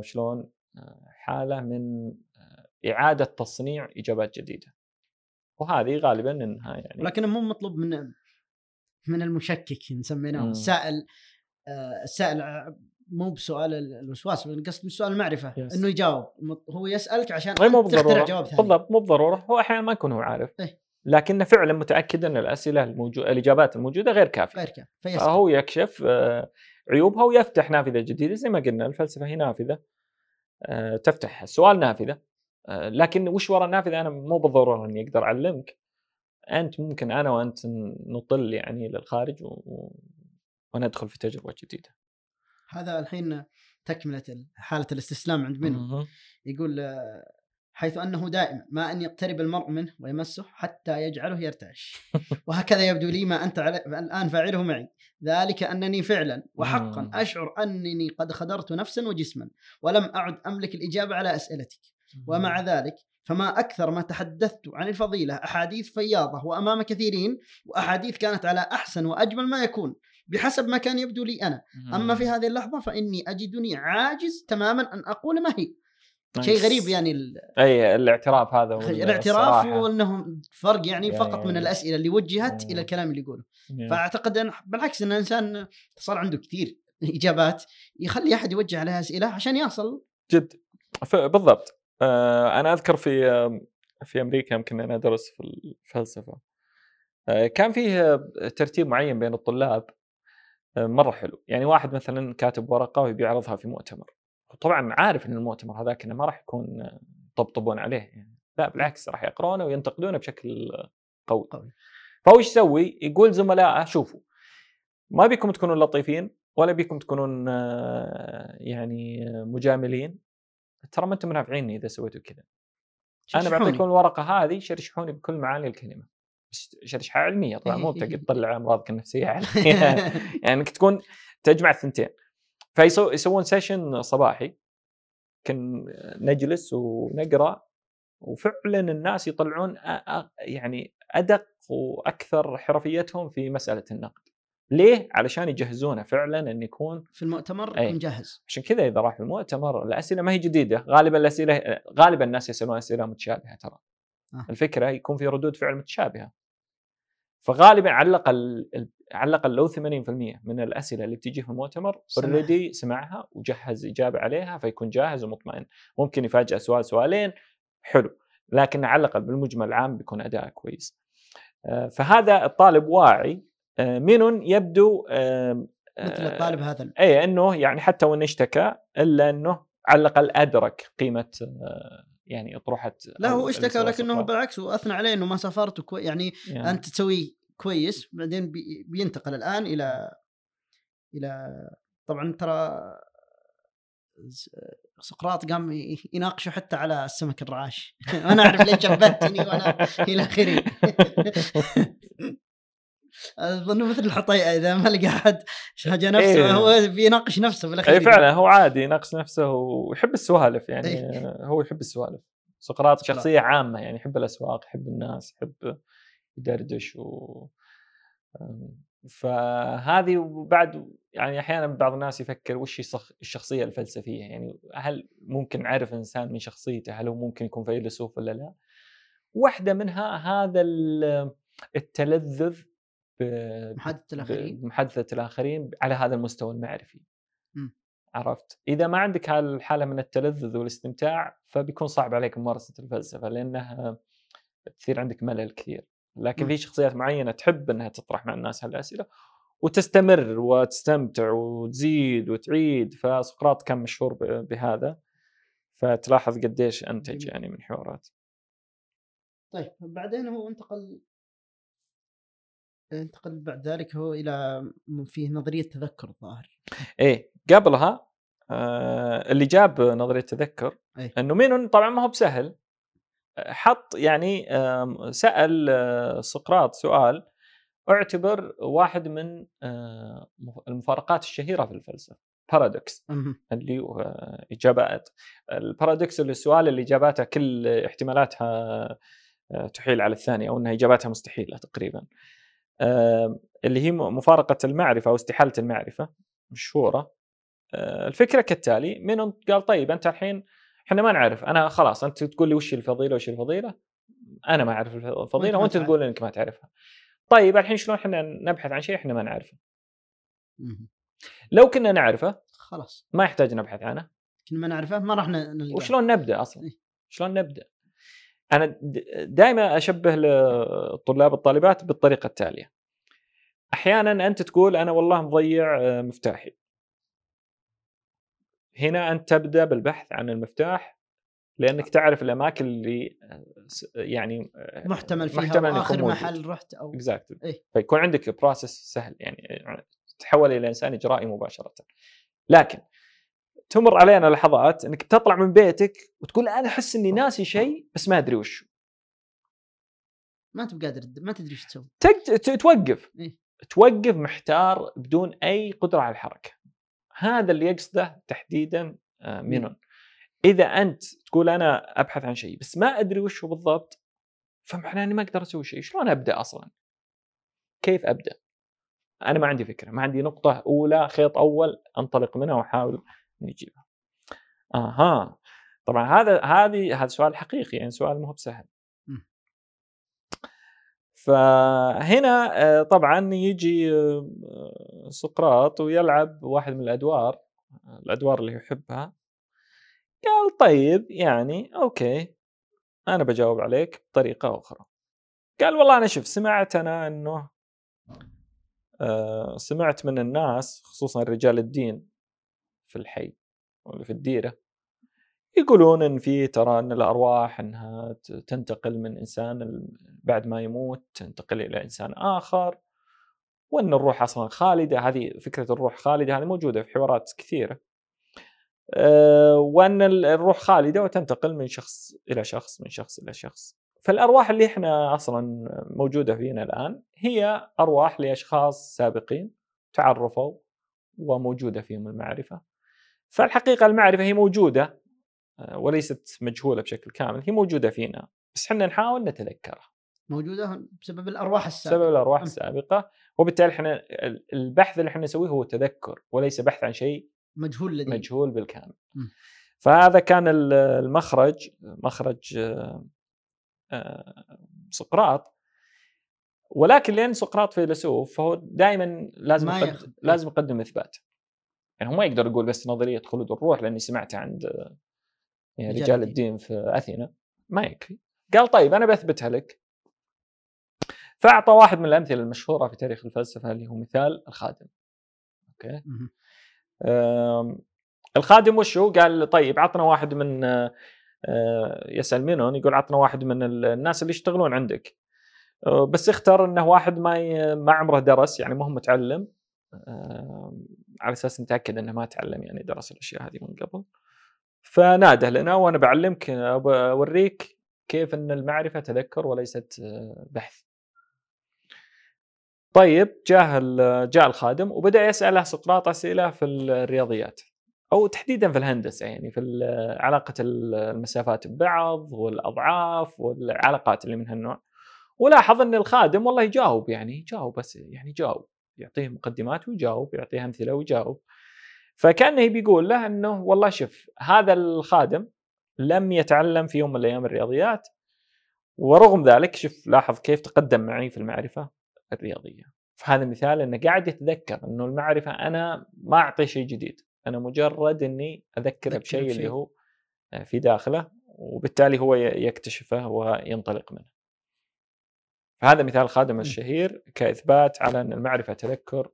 شلون؟ حالة من إعادة تصنيع إجابات جديدة. وهذه غالبا إنها يعني لكن مو مطلوب من من المشكك نسميناه السائل السائل مو بسؤال الوسواس قصد سؤال المعرفة يس. إنه يجاوب. هو يسألك عشان مو أنت تخترع بالضرورة. جواب ثاني بالضبط مو بالضرورة. هو أحيانا ما يكون هو عارف. إيه. لكنه فعلا متأكد إن الأسئلة الموجوده الإجابات الموجودة غير كافية. غير كذا فيسأل. فهو يكشف آه، عيوبها ويفتح نافذة جديدة. زي ما قلنا الفلسفة هي نافذة آه، تفتح السؤال نافذة. آه، لكن وش وراء النافذة؟ أنا مو بالضرورة إني أقدر أعلمك. أنت ممكن أنا وأنت نطل يعني للخارج و... وندخل في تجربة جديدة. هذا الحين تكملة حالة الاستسلام عند منه. يقول آه، حيث أنه دائما ما أن يقترب المرء منه ويمسه حتى يجعله يرتعش. وهكذا يبدو لي ما أنت الآن فاعله معي. ذلك أنني فعلا وحقا. أشعر أنني قد خدرت نفسا وجسما ولم أعد أملك الإجابة على أسئلتك. ومع ذلك فما أكثر ما تحدثت عن الفضيلة أحاديث فياضة وأمام كثيرين وأحاديث كانت على أحسن وأجمل ما يكون. بحسب ما كان يبدو لي أنا أما في هذه اللحظة فإني أجدني عاجز تماما أن أقول ما هي شيء. غريب يعني ال- أي الاعتراف هذا الاعتراف. وانه فرق يعني فقط من. الأسئلة اللي وجهت. إلى الكلام اللي يقوله. فأعتقد أن بالعكس إن الإنسان صار عنده كثير إجابات يخلي أحد يوجه عليها أسئلة عشان يصل جد بالضبط آه، أنا أذكر في في أمريكا يمكن أنا أدرس في الفلسفة آه، كان فيه ترتيب معين بين الطلاب مرة حلو. يعني واحد مثلا كاتب ورقة ويبي يعرضها في مؤتمر. طبعا عارف إن المؤتمر هذاك إنه ما راح يكون يطبطبون عليه يعني. لا بالعكس راح يقرونه وينتقدونه بشكل قوي, قوي. فهو إيش يسوي؟ يقول زملائه شوفوا ما بيكم تكونون لطيفين ولا بيكم تكونون آه، يعني مجاملين. ترى ما أنتم منافعيني إذا سويتوا كذا. أنا بعطيكم الورقة هذه شرشحوني بكل معاني الكلمة. بس شرشحه علمية طبعا مو بتقعد تطلع امراضك النفسيه علميه يعني إنك تكون تجمع الثنتين. فيسوون سيشن صباحي. كن نجلس ونقرأ وفعلا الناس يطلعون يعني أدق وأكثر حرفيتهم في مسألة النقد. ليه؟ علشان يجهزونه فعلا انه يكون في المؤتمر يكون جاهز. عشان كذا إذا راح المؤتمر الأسئلة ما هي جديدة. غالبا الاسئله غالبا الناس يسألون أسئلة متشابهة ترى. آه. الفكرة يكون في ردود فعل متشابهة. فغالبا على الأقل على الأقل لو 80% من الأسئلة اللي بتجي في المؤتمر اوريدي سمعها وجهز إجابة عليها فيكون جاهز ومطمئن. ممكن يفاجئ سؤال سؤالين حلو. لكن على الأقل بالمجمل العام بيكون أداء كويس. آه، فهذا الطالب واعي. آه، من يبدو مثل الطالب هذا. اي إنه يعني حتى وإن اشتكى إلا إنه على الأقل أدرك قيمة آه، يعني اطروحه لا هو اشتكى ولكنه بالعكس واثنى عليه إنه ما سافرت يعني, يعني أنت تسوي كويس بعدين بي بينتقل الآن إلى إلى طبعا ترى سقراط قام يناقشه حتى على السمك الرعاش. أنا أعرف ليش شبهتني وأنا إلى آخره. أظن مثل الحطيئه إذا ما لقى أحد حاجة نفسه إيه. هو بيناقش نفسه بالاخير اي فعلا هو عادي يناقش نفسه ويحب السوالف يعني إيه. هو يحب السوالف سقراط شخصية عامة يعني يحب الأسواق يحب الناس يحب يدردش و فهذه وبعد يعني أحيانا بعض الناس يفكر وش الشخصية الفلسفية يعني هل ممكن نعرف إنسان من شخصيته هل هو ممكن يكون فيلسوف ولا لا؟ واحدة منها هذا التلذذ محادثة الآخرين؟ بمحادثه الآخرين على هذا المستوى المعرفي. م. عرفت؟ إذا ما عندك هالحاله من التلذذ والاستمتاع فبيكون صعب عليك ممارسة الفلسفة لأنه تصير عندك ملل كثير. لكن م. في شخصيات معينة تحب إنها تطرح مع الناس هالأسئلة وتستمر وتستمتع وتزيد وتعيد فسقراط كان مشهور بهذا. فتلاحظ قديش أنتج يعني من حوارات. طيب بعدين هو انتقل انتقل بعد ذلك هو إلى فيه نظرية تذكر الظاهر. إيه قبلها آه اللي جاب نظرية تذكر أيه؟ إنه مينون طبعا ما هو بسهل. حط يعني آه سأل آه سقراط سؤال اعتبر واحد من آه المفارقات الشهيرة في الفلسفة paradox اللي آه، إجابات. ال paradox اللي السؤال اللي إجاباته كل احتمالاتها آه، تحيل على الثانية أو إنها إجاباتها مستحيلة تقريبا. اللي هي مفارقة المعرفة أو استحالة المعرفة مشهورة. آه، الفكرة كالتالي من قال طيب أنت الحين إحنا ما نعرف أنا خلاص أنت تقول لي وش الفضيلة وش الفضيلة؟ أنا ما أعرف الفضيلة وأنت تقول إنك ما تعرفها. طيب الحين شلون إحنا نبحث عن شيء إحنا ما نعرفه؟ لو كنا نعرفه خلاص. ما يحتاج نبحث عنه. كنا ما نعرفه ما راح نلقاه. وشلون نبدأ أصلا؟ إيه. شلون نبدأ؟ أنا دائما أشبه الطلاب الطالبات بالطريقة التالية. أحيانا أنت تقول أنا والله مضيع آه، مفتاحي. هنا أنت تبدأ بالبحث عن المفتاح لأنك تعرف الأماكن اللي آه، يعني آه، محتمل فيها محتمل اخر محل رحت أو exactly إيه؟ فيكون عندك process سهل يعني تحول إلى إنسان إجرائي مباشرة. لكن تمر علينا لحظات إنك تطلع من بيتك وتقول أنا أحس إني ناسي شيء بس ما أدري وش ما انت قادر ما تدري إيش تسوي. توقف. إيه؟ توقف محتار بدون أي قدرة على الحركة. هذا اللي يقصده تحديدا آه، مينون إذا أنت تقول أنا أبحث عن شيء بس ما أدري وش هو بالضبط فمعناه إني ما أقدر أسوي شيء. شلون أبدأ أصلا؟ كيف أبدأ؟ أنا ما عندي فكرة. ما عندي نقطة أولى خيط أول أنطلق منها وأحاول نجيبها أها. طبعا هذا هذه هذا سؤال حقيقي يعني سؤال مو بسهل. فهنا آه، طبعا يجي آه، سقراط ويلعب واحد من الأدوار الأدوار اللي يحبها. قال طيب يعني أوكي أنا بجاوب عليك بطريقة أخرى. قال والله أنا شوف سمعت أنا أنه آه سمعت من الناس خصوصا رجال الدين في الحي ولا في الديرة يقولون إن في ترى إن الأرواح إنها تنتقل من إنسان بعد ما يموت تنتقل إلى إنسان آخر وإن الروح أصلا خالدة هذه فكرة الروح خالدة هذه موجودة في حوارات كثيرة. آه، وإن الروح خالدة وتنتقل من شخص إلى شخص من شخص إلى شخص. فالأرواح اللي إحنا أصلا موجودة فينا الآن هي أرواح لأشخاص سابقين تعرفوا وموجودة فيهم المعرفة. فالحقيقة المعرفة هي موجودة آه، وليست مجهولة بشكل كامل هي موجودة فينا بس إحنا نحاول نتذكرها. موجودة بسبب الأرواح السابقة. بسبب الأرواح السابقة وبالتالي إحنا البحث اللي إحنا نسويه هو تذكر وليس بحث عن شيء مجهول لدي مجهول بالكامل. م. فهذا كان المخرج مخرج آه، آه، سقراط. ولكن لأن سقراط فيلسوف فهو دائما لازم يقدم لازم يقدم إثبات. يعني هو ما يقدر يقول بس نظرية خلود الروح لأني سمعتها عند يعني رجال الدين. في أثينا. ما يكفي. قال طيب أنا بثبتها لك. فأعطى واحد من الأمثلة المشهورة في تاريخ الفلسفة اللي هو مثال الخادم. أوكي؟ الخادم وشو قال طيب عطنا واحد من آه، يسأل منهم يقول عطنا واحد من الناس اللي يشتغلون عندك. آه، بس اختار إنه واحد ما ما عمره درس يعني ما هو متعلم. على أساس نتأكد إنه ما تعلم يعني درس الأشياء هذه من قبل. فناده لنا وأنا بعلمك أوريك كيف إن المعرفة تذكر وليست آه، بحث. طيب جاء جاء الخادم وبدأ يسأله سقراط أسئلة في الرياضيات أو تحديدا في الهندسة يعني في علاقة المسافات ببعض والأضعاف والعلاقات اللي من هالنوع. ولاحظ إن الخادم والله يجاوب يعني يجاوب بس يعني يجاوب. يعطيه مقدمات ويجاوب يعطيه أمثلة ويجاوب. فكانه بيقول له إنه والله شوف هذا الخادم لم يتعلم في يوم من الأيام الرياضيات ورغم ذلك شوف لاحظ كيف تقدم معي في المعرفة الرياضية. فهذا مثال إنه قاعد يتذكر إنه المعرفة أنا ما اعطي شيء جديد أنا مجرد إني أذكره بشيء اللي هو في داخله وبالتالي هو يكتشفه وينطلق منه. فهذا مثال الخادم الشهير كإثبات على أن المعرفة تذكر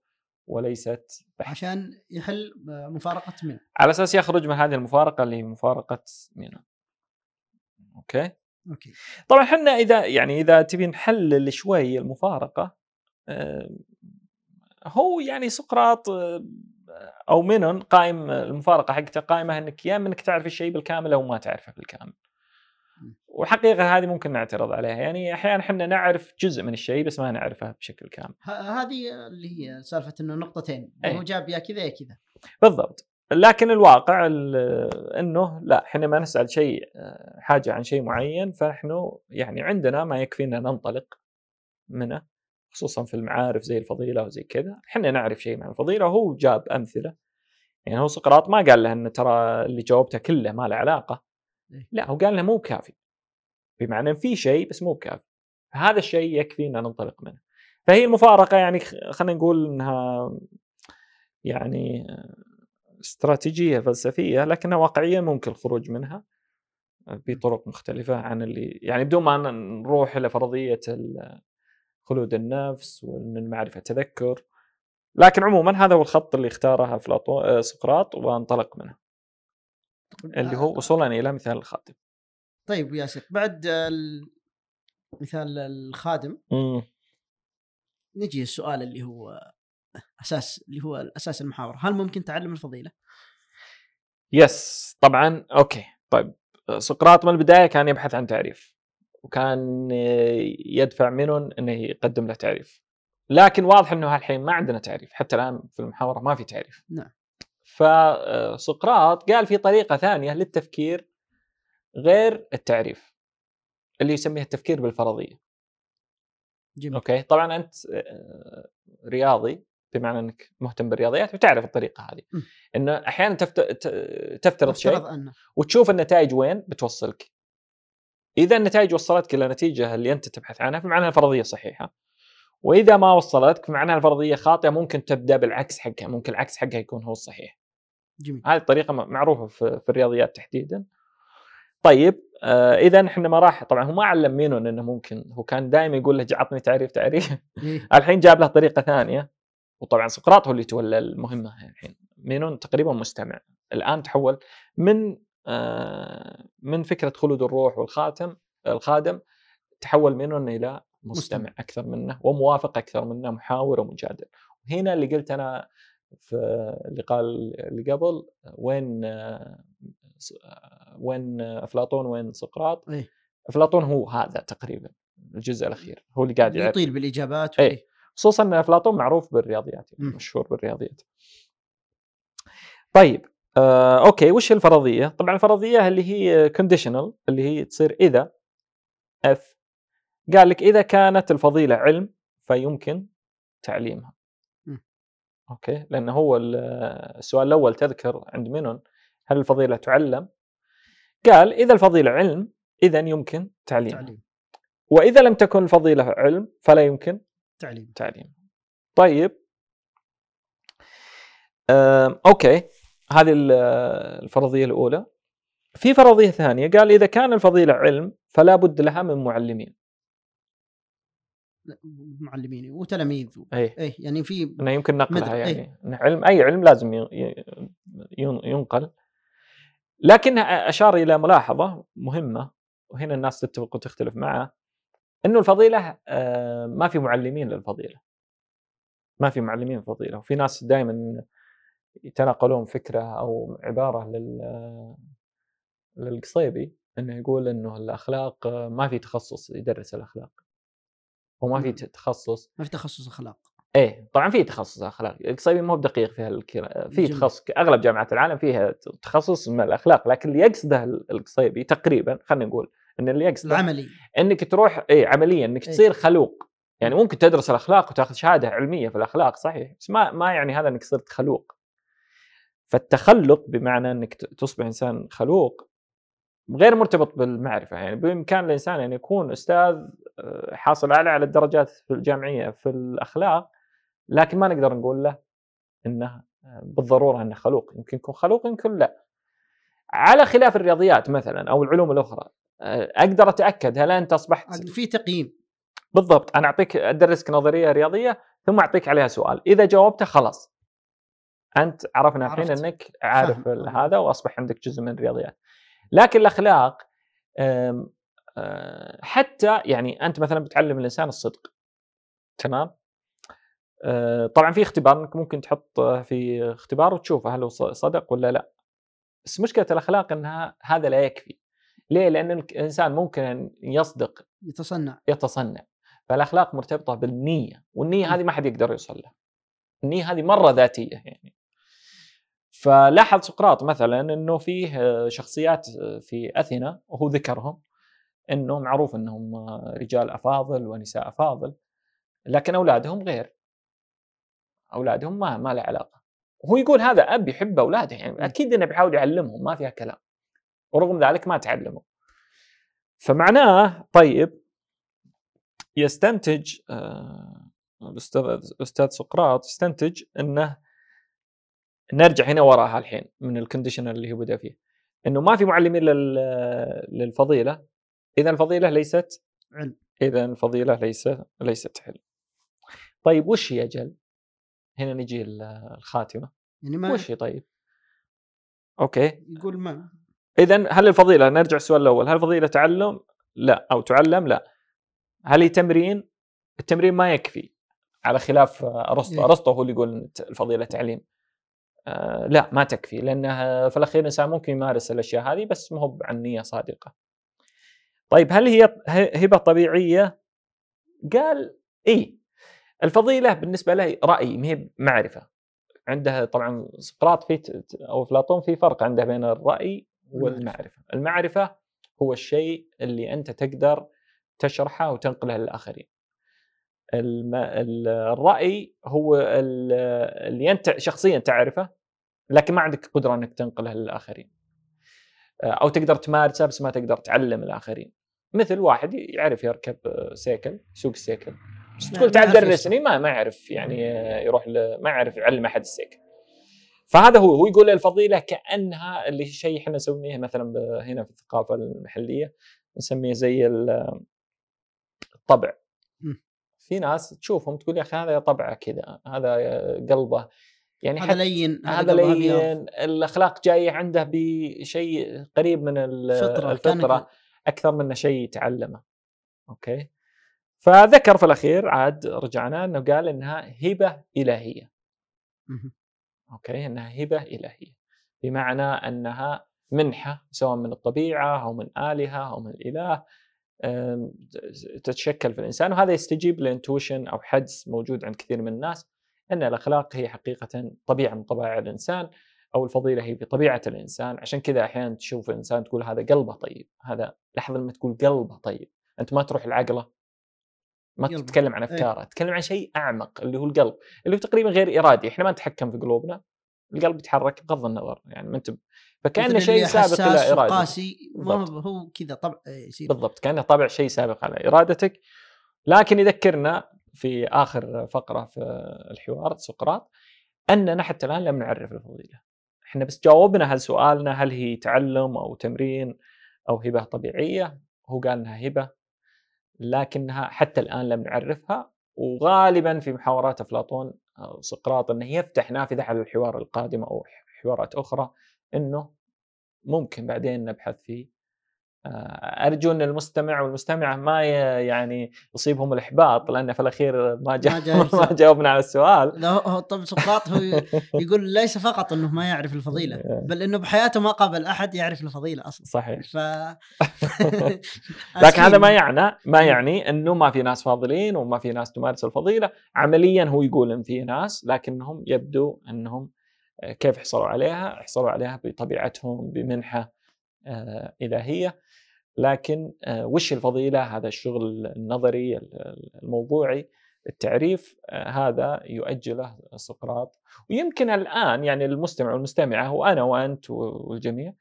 وليست بحث. عشان يحل مفارقة مينو. على أساس يخرج من هذه المفارقة اللي هي مفارقة مينو. okay؟ okay. طبعا إحنا إذا يعني إذا تبي نحلل شوي المفارقة هو يعني سقراط أو مينون قائم المفارقة حقته قائمة إنك يا إنك تعرف الشيء بالكامل أو ما تعرفه بالكامل. والحقيقة هذه ممكن نعترض عليها يعني أحيانا إحنا نعرف جزء من الشيء بس ما نعرفه بشكل كامل. هذه اللي هي سالفة إنه نقطتين أيه. هو جاب يا كذا يا كذا. بالضبط. لكن الواقع إنه لا إحنا ما نسأل شيء حاجة عن شيء معين فنحن يعني عندنا ما يكفينا ننطلق منه خصوصا في المعارف زي الفضيلة وزي كذا إحنا نعرف شيء عن الفضيلة وهو جاب أمثلة يعني هو سقراط ما قال له إن ترى اللي جاوبته كله ما له علاقة إيه. لا هو قال له مو بكافي بمعنى في شيء بس مو بكافي. هذا الشيء يكفي إن ننطلق منه. فهي المفارقة يعني خلينا نقول إنها يعني استراتيجية فلسفية لكنها واقعيا ممكن الخروج منها بطرق مختلفة عن اللي يعني بدون ما نروح إلى فرضية خلود النفس وإن المعرفة تذكر. لكن عموما هذا هو الخط اللي اختاره افلاطون آه، سقراط وأنطلق منه. اللي هو وصولا إلى مثال الخادم طيب ياسر بعد مثال الخادم نجي السؤال اللي هو أساس اللي هو أساس المحاورة. هل ممكن تعلم الفضيلة؟ yes طبعا okay. طيب سقراط من البداية كان يبحث عن تعريف وكان يدفع منهم إنه يقدم له تعريف. لكن واضح إنه هالحين ما عندنا تعريف حتى الآن في المحاورة ما في تعريف. نعم. فسقراط قال في طريقة ثانية للتفكير غير التعريف اللي يسميها التفكير بالفرضية. جميل. أوكي؟ طبعا أنت آه، رياضي بمعنى إنك مهتم بالرياضيات وتعرف الطريقة هذه. م. إنه أحيانا تفترض شيء وتشوف النتائج وين بتوصلك. إذا النتائج وصلتك إلى النتيجه اللي أنت تبحث عنها فمعناها الفرضية صحيحة. وإذا ما وصلتك فمعناها الفرضية خاطئة ممكن تبدأ بالعكس حقها ممكن العكس حقها يكون هو الصحيح. جميل. هذه الطريقة معروفة في, في الرياضيات تحديدا. طيب آه إذا إحنا ما راح طبعا هو ما علم مينون إنه ممكن هو كان دائما يقول له عطني تعريف تعريف إيه. الحين جاب له طريقة ثانية وطبعا سقراط هو اللي تولى المهمة الحين مينون تقريبا مستمع الآن تحول من آه من فكرة خلود الروح والخاتم الخادم تحول مينون إلى مستمع مستمع. أكثر منه وموافق أكثر منه محاور ومجادل هنا اللي قلت أنا في اللقاء اللي قبل وين آه، وين أفلاطون وين سقراط إيه. أفلاطون هو هذا تقريبا الجزء الأخير هو اللي قاعد يعرف يطيل بالإجابات إيه. خصوصا إن أفلاطون معروف بالرياضيات يعني مم. مشهور بالرياضيات طيب آه، okay وش الفرضية طبعا الفرضية اللي هي conditional اللي هي تصير إذا if قال لك إذا كانت الفضيلة علم فيمكن تعليمها مم. okay لأن هو ال- السؤال الأول تذكر عند مينون هل الفضيلة تعلم؟ قال إذا الفضيلة علم اذا يمكن تعليمها تعليم. وإذا لم تكن الفضيله علم فلا يمكن تعليم. تعليم. طيب. أم، okay. هذه ال- الفرضية الأولى. في فرضية ثانية قال إذا كان الفضيلة علم فلا بد لها من معلمين. معلمين. وتلاميذ. اي إيه يعني في يمكن نقلها يعني إيه. إن علم أي علم لازم ينقل. لكن أشار إلى ملاحظة مهمة وهنا الناس تتفق وتختلف معه إنه الفضيلة آه، ما في معلمين للفضيلة. ما في معلمين فضيله وفي ناس دائما يتناقلون فكرة أو عبارة لل للقصيبي إنه يقول إنه الأخلاق آه، ما في تخصص يدرس الأخلاق. وما في نعم. تخصص. ما في تخصص أخلاق. إيه طبعا في تخصص اخلاق القصيبي مو بدقيق في هالكرا في. تخصص أغلب جامعات العالم فيها تخصص من الأخلاق لكن اللي يقصده القصيبي تقريبا خلينا نقول إن اللي يقصده العملي. إنك تروح اي عمليا إنك إيه. تصير خلوق. يعني ممكن تدرس الأخلاق وتأخذ شهادة علمية في الأخلاق صحيح بس ما ما يعني هذا إنك صرت خلوق. فالتخلق بمعنى إنك تصبح إنسان خلوق غير مرتبط بالمعرفة. يعني بإمكان الإنسان أن يكون أستاذ آه، حاصل أعلى على الدرجات في الجامعية في الأخلاق لكن ما نقدر نقول له إنه آه، بالضرورة إنه خلوق. يمكن يكون خلوق يمكن لا. على خلاف الرياضيات مثلا أو العلوم الأخرى آه، أقدر أتأكد هل أنت أصبحت في تقييم. بالضبط. أنا أعطيك أدرسك نظرية رياضية ثم أعطيك عليها سؤال. إذا جاوبته خلاص. أنت عرفنا الحين. إنك عارف فاهم. ال- هذا وأصبح عندك جزء من الرياضيات. لكن الأخلاق أه، حتى يعني أنت مثلا بتعلم الإنسان الصدق تمام؟ طبعا في اختبار إنك ممكن تحط في اختبار وتشوفه هل هو صدق ولا لا. بس مشكلة الأخلاق إنها هذا لا يكفي. ليه؟ لأن الإنسان ممكن ان يصدق يتصنع. يتصنع. فالأخلاق مرتبطة بالنية والنية. هذه ما حد يقدر يوصل لها. النية هذه مرة ذاتية يعني. فلاحظ سقراط مثلا إنه فيه آه، شخصيات آه، في أثينا وهو ذكرهم إنه معروف إنهم آه، رجال أفاضل ونساء أفاضل لكن أولادهم غير. أولادهم ما ما له علاقة. وهو يقول هذا أب يحب أولاده يعني أكيد إنه بيحاول يعلمهم ما فيها كلام. ورغم ذلك ما تعلموا فمعناه طيب يستنتج آه، الأستاذ الأستاذ سقراط يستنتج إنه نرجع هنا وراها الحين من الكونديشن اللي هو بدا فيه. إنه ما في معلمين لل- للفضيلة. إذا الفضيلة ليست علم. إذا الفضيلة ليس ليست علم. طيب وش هي أجل؟ هنا نجي ال- الخاتمة يعني ما وش هي طيب؟ أوكي يقول ما إذا هل الفضيلة نرجع السؤال الأول هل الفضيلة تعلم؟ لا أو تعلم؟ لا هل هي تمرين؟ التمرين ما يكفي على خلاف أرسطو إيه. أرسطو هو اللي يقول الفضيلة تعليم آه لا ما تكفي لانها في الأخير الانسان ممكن يمارس الأشياء هذه بس ما هو عن نيه صادقة طيب هل هي هبة طبيعية؟ قال اي الفضيلة بالنسبة له راي ما هي معرفة. عنده طبعا سقراط في أو افلاطون في فرق عنده بين الرأي والمعرفة. المعرفة هو الشيء اللي أنت تقدر تشرحه وتنقله للآخرين. الرأي هو ال- اللي أنت شخصيا تعرفه لكن ما عندك قدرة أنك تنقله للآخرين. أو تقدر تمارسه بس ما تقدر تعلم الآخرين. مثل واحد يعرف يركب سيكل يسوق السيكل. بس تقول تعال درسني ما ما يعرف يعني يروح ل... ما يعرف يعلم أحد السيكل فهذا هو هو يقول الفضيله كأنها اللي شيء إحنا نسميه مثلا هنا في الثقافة المحلية نسميه زي ال- الطبع. في ناس تشوفهم تقول يا أخي هذا طبعة كذا هذا قلبه. يعني هذا لين هذا. لين الأخلاق جاية عنده بشيء قريب من الفطرة أكثر منه شيء يتعلمه. okay؟ فذكر في الأخير عاد رجعنا إنه قال إنها هبة إلهية. okay إنها هبة إلهية. بمعنى إنها منحة سواء من الطبيعة أو من آلهة أو من الاله تتشكل في الإنسان. وهذا يستجيب ل intuition أو حدس موجود عند كثير من الناس إن الأخلاق هي حقيقة طبيعة من طبائع الإنسان أو الفضيلة هي بطبيعه الإنسان. عشان كذا أحيانا تشوف الانسان تقول هذا قلبه طيب هذا لحظة لما تقول قلبه طيب أنت ما تروح لعقله ما قلبه. تتكلم عن إيه. أفكاره تتكلم عن شيء أعمق اللي هو القلب اللي هو تقريبا غير إرادي إحنا ما نتحكم في قلوبنا القلب يتحرك بغض النظر يعني ما أنت فكأنه مثل شيء سابق إلى ارادتك وقاسي ما هو كذا طبع يصير. بالضبط كأنه طبع شيء سابق على إرادتك. لكن يذكرنا في آخر فقرة في الحوار سقراط أننا حتى الآن لم نعرف الفضيلة. إحنا بس جاوبنا هل سؤالنا هل هي تعلم أو تمرين أو هبة طبيعية؟ هو قال إنها هبة. لكنها حتى الآن لم نعرفها وغالبا في محاورات أفلاطون أو سقراط انه يفتح نافذة على الحوار القادم أو حوارات أخرى إنه ممكن بعدين نبحث آه، أرجو أن المستمع والمستمعة ما يعني يصيبهم الإحباط لأن في الأخير ما جا جاء ما رسالة. جاوبنا على السؤال. لا هو- طب سقراط هو يقول ليس فقط إنه ما يعرف الفضيلة بل إنه بحياته ما قابل أحد يعرف الفضيلة أصلا. صحيح. ف لكن هذا ما. يعني ما يعني إنه ما في ناس فاضلين وما في ناس تمارس الفضيلة. عمليا هو يقول إن في ناس لكنهم يبدو إنهم آه، كيف حصلوا عليها؟ حصلوا عليها بطبيعتهم بمنحة آه، إلهية. لكن آه، وش الفضيلة؟ هذا الشغل النظري ال- الموضوعي. التعريف آه، هذا يؤجله سقراط. ويمكن الآن يعني المستمع والمستمعة وأنا وأنت والجميع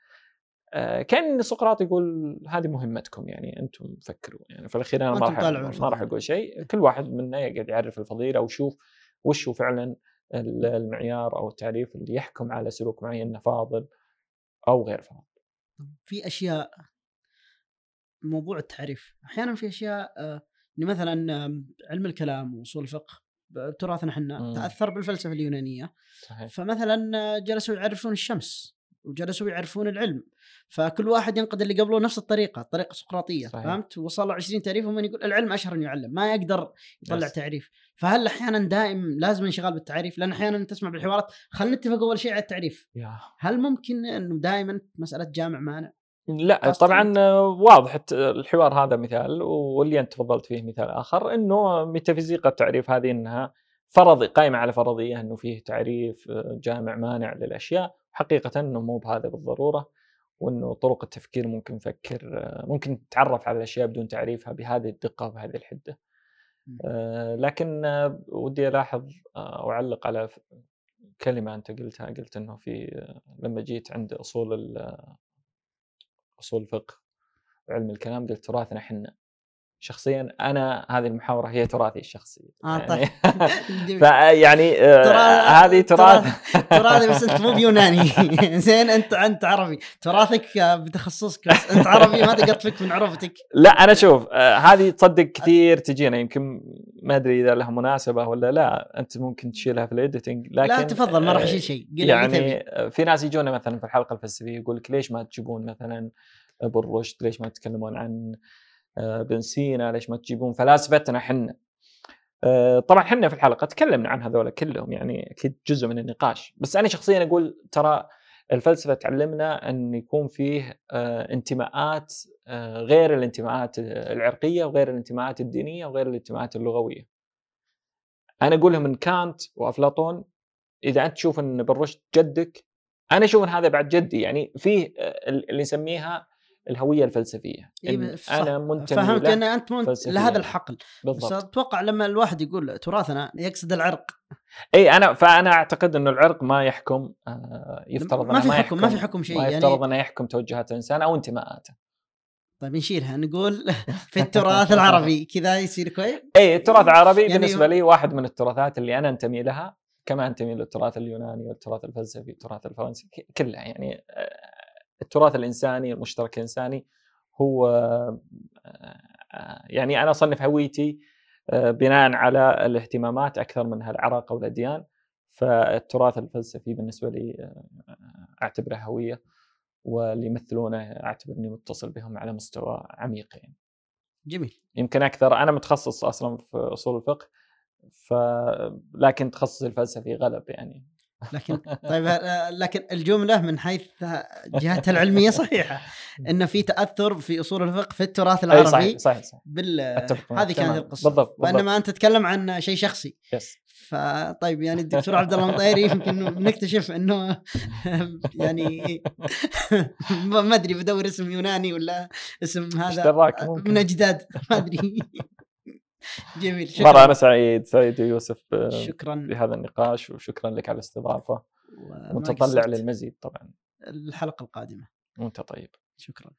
آه، كأن سقراط يقول هذه مهمتكم يعني أنتم فكروا. يعني في الأخير أنا ما راح ما. راح أقول شيء. كل واحد منا يقعد يعرف الفضيلة ويشوف وش هو فعلا ال- المعيار أو التعريف اللي يحكم على سلوك معين انه فاضل أو غير فاضل. في أشياء موضوع التعريف. أحيانا في أشياء إن مثلا علم الكلام وأصول الفقه تراثنا إحنا مم. تأثر بالفلسفة اليونانية. صحيح. فمثلا آه، جلسوا يعرفون الشمس وجلسوا يعرفون العلم. فكل واحد ينقد اللي قبله نفس الطريقة الطريقة السقراطية صحيح. فهمت؟ وصلوا 20 تعريف ومن يقول العلم أشهر يعلم ما يقدر يطلع يس. تعريف. فهل أحيانا دائم لازم انشغال بالتعريف؟ لأن أحيانا تسمع بالحوارات خلينا نتفق أول شيء على التعريف. يا. هل ممكن إنه دائما مسألة جامع مانع؟ لا طبعا آه، واضح الحوار هذا مثال واللي أنت تفضلت فيه مثال آخر إنه ميتافيزيقا التعريف هذه إنها فرض قائمه على فرضية إنه فيه تعريف آه، جامع مانع للأشياء. حقيقه إنه مو بهذا بالضرورة وإنه طرق التفكير ممكن نفكر آه، ممكن نتعرف على الأشياء بدون تعريفها بهذه الدقة وبهذه الحدة. لكن ودي ألاحظ آه، أو أعلق على كلمة أنت قلتها قلت إنه في لما جيت عند أصول أصول الفقه وعلم الكلام قلت تراثنا إحنا. شخصيا أنا هذه المحاورة هي تراثي الشخصي آه يعني طيب. فيعني آه، هذه تراث تراثي بس أنت مو بيوناني. زين أنت أنت عربي. تراثك آه، بتخصصك بس. أنت عربي ما تقدر تفك من عروبتك لا أنا شوف آه، هذه تصدق كثير تجينا. يمكن ما أدري إذا لها مناسبة ولا لا. أنت ممكن تشيلها في الايديتنج لكن لا تفضل ما راح أشيل شيء. يعني في ناس يجونا مثلا في الحلقة الفلسفية يقول لك ليش ما تجيبون مثلا ابن رشد ليش ما تتكلمون عن آه، ابن سينا ليش ما تجيبون فلاسفتنا إحنا آه، طبعا إحنا في الحلقة تكلمنا عن هذول كلهم يعني أكيد جزء من النقاش. بس أنا شخصيا أقول ترى الفلسفة تعلمنا أن يكون فيه آه، انتماءات غير الانتماءات العرقية وغير الانتماءات الدينية وغير الانتماءات اللغوية. أنا اقولها من كانت وأفلاطون إذا أنت تشوف إن ابن رشد جدك أنا أشوف إن هذا بعد جدي. يعني فيه اللي نسميها الهوية الفلسفية إيه إن. أنا منتمي فهمت ان أنت منت... لهذا الحقل. بس بالضبط. أتوقع لما الواحد يقول تراثنا يقصد العرق. اي انا فأنا أعتقد إنه العرق ما يحكم آه، يفترض ما في حكم ما في حكم شيء ما يعني. يفترض أنه يحكم توجهات الإنسان أو انتماءاته. طيب نشيلها. نقول في التراث العربي كذا يصير كويس؟ اي التراث العربي يعني بالنسبة لي واحد من التراثات اللي أنا أنتمي لها كمان تميل للتراث اليوناني والتراث الفلسفي والتراث الفرنسي كلها يعني آه، التراث الإنساني المشترك الإنساني هو يعني أنا أصنف هويتي بناء على الاهتمامات أكثر منها العراقه والاديان فالتراث الفلسفي بالنسبة لي أعتبره هوية واللي يمثلونه أعتبر إني متصل بهم على مستوى عميق يعني. جميل. يمكن أكثر أنا متخصص أصلا في أصول الفقه ف لكن تخصصي الفلسفي غلب يعني. لكن طيب لكن الجملة من حيث جهتها العلمية صحيحة ان في تأثر في أصول الفقه في التراث العربي صحيح صحيح, صحيح. بال هذه كانت القصة. بالضبط, بالضبط. بينما أنت تتكلم عن شيء شخصي. يس فطيب يعني الدكتور عبد الله المطيري يمكن نكتشف إنه يعني ما أدري بدور اسم يوناني ولا اسم هذا من أجداد ما أدري. جميل شكرا. مرة أنا سعيد سعيد يوسف شكرا. بهذا النقاش وشكرا لك على الاستضافة. متطلع للمزيد طبعا. الحلقة القادمة. وأنت طيب؟ شكرا.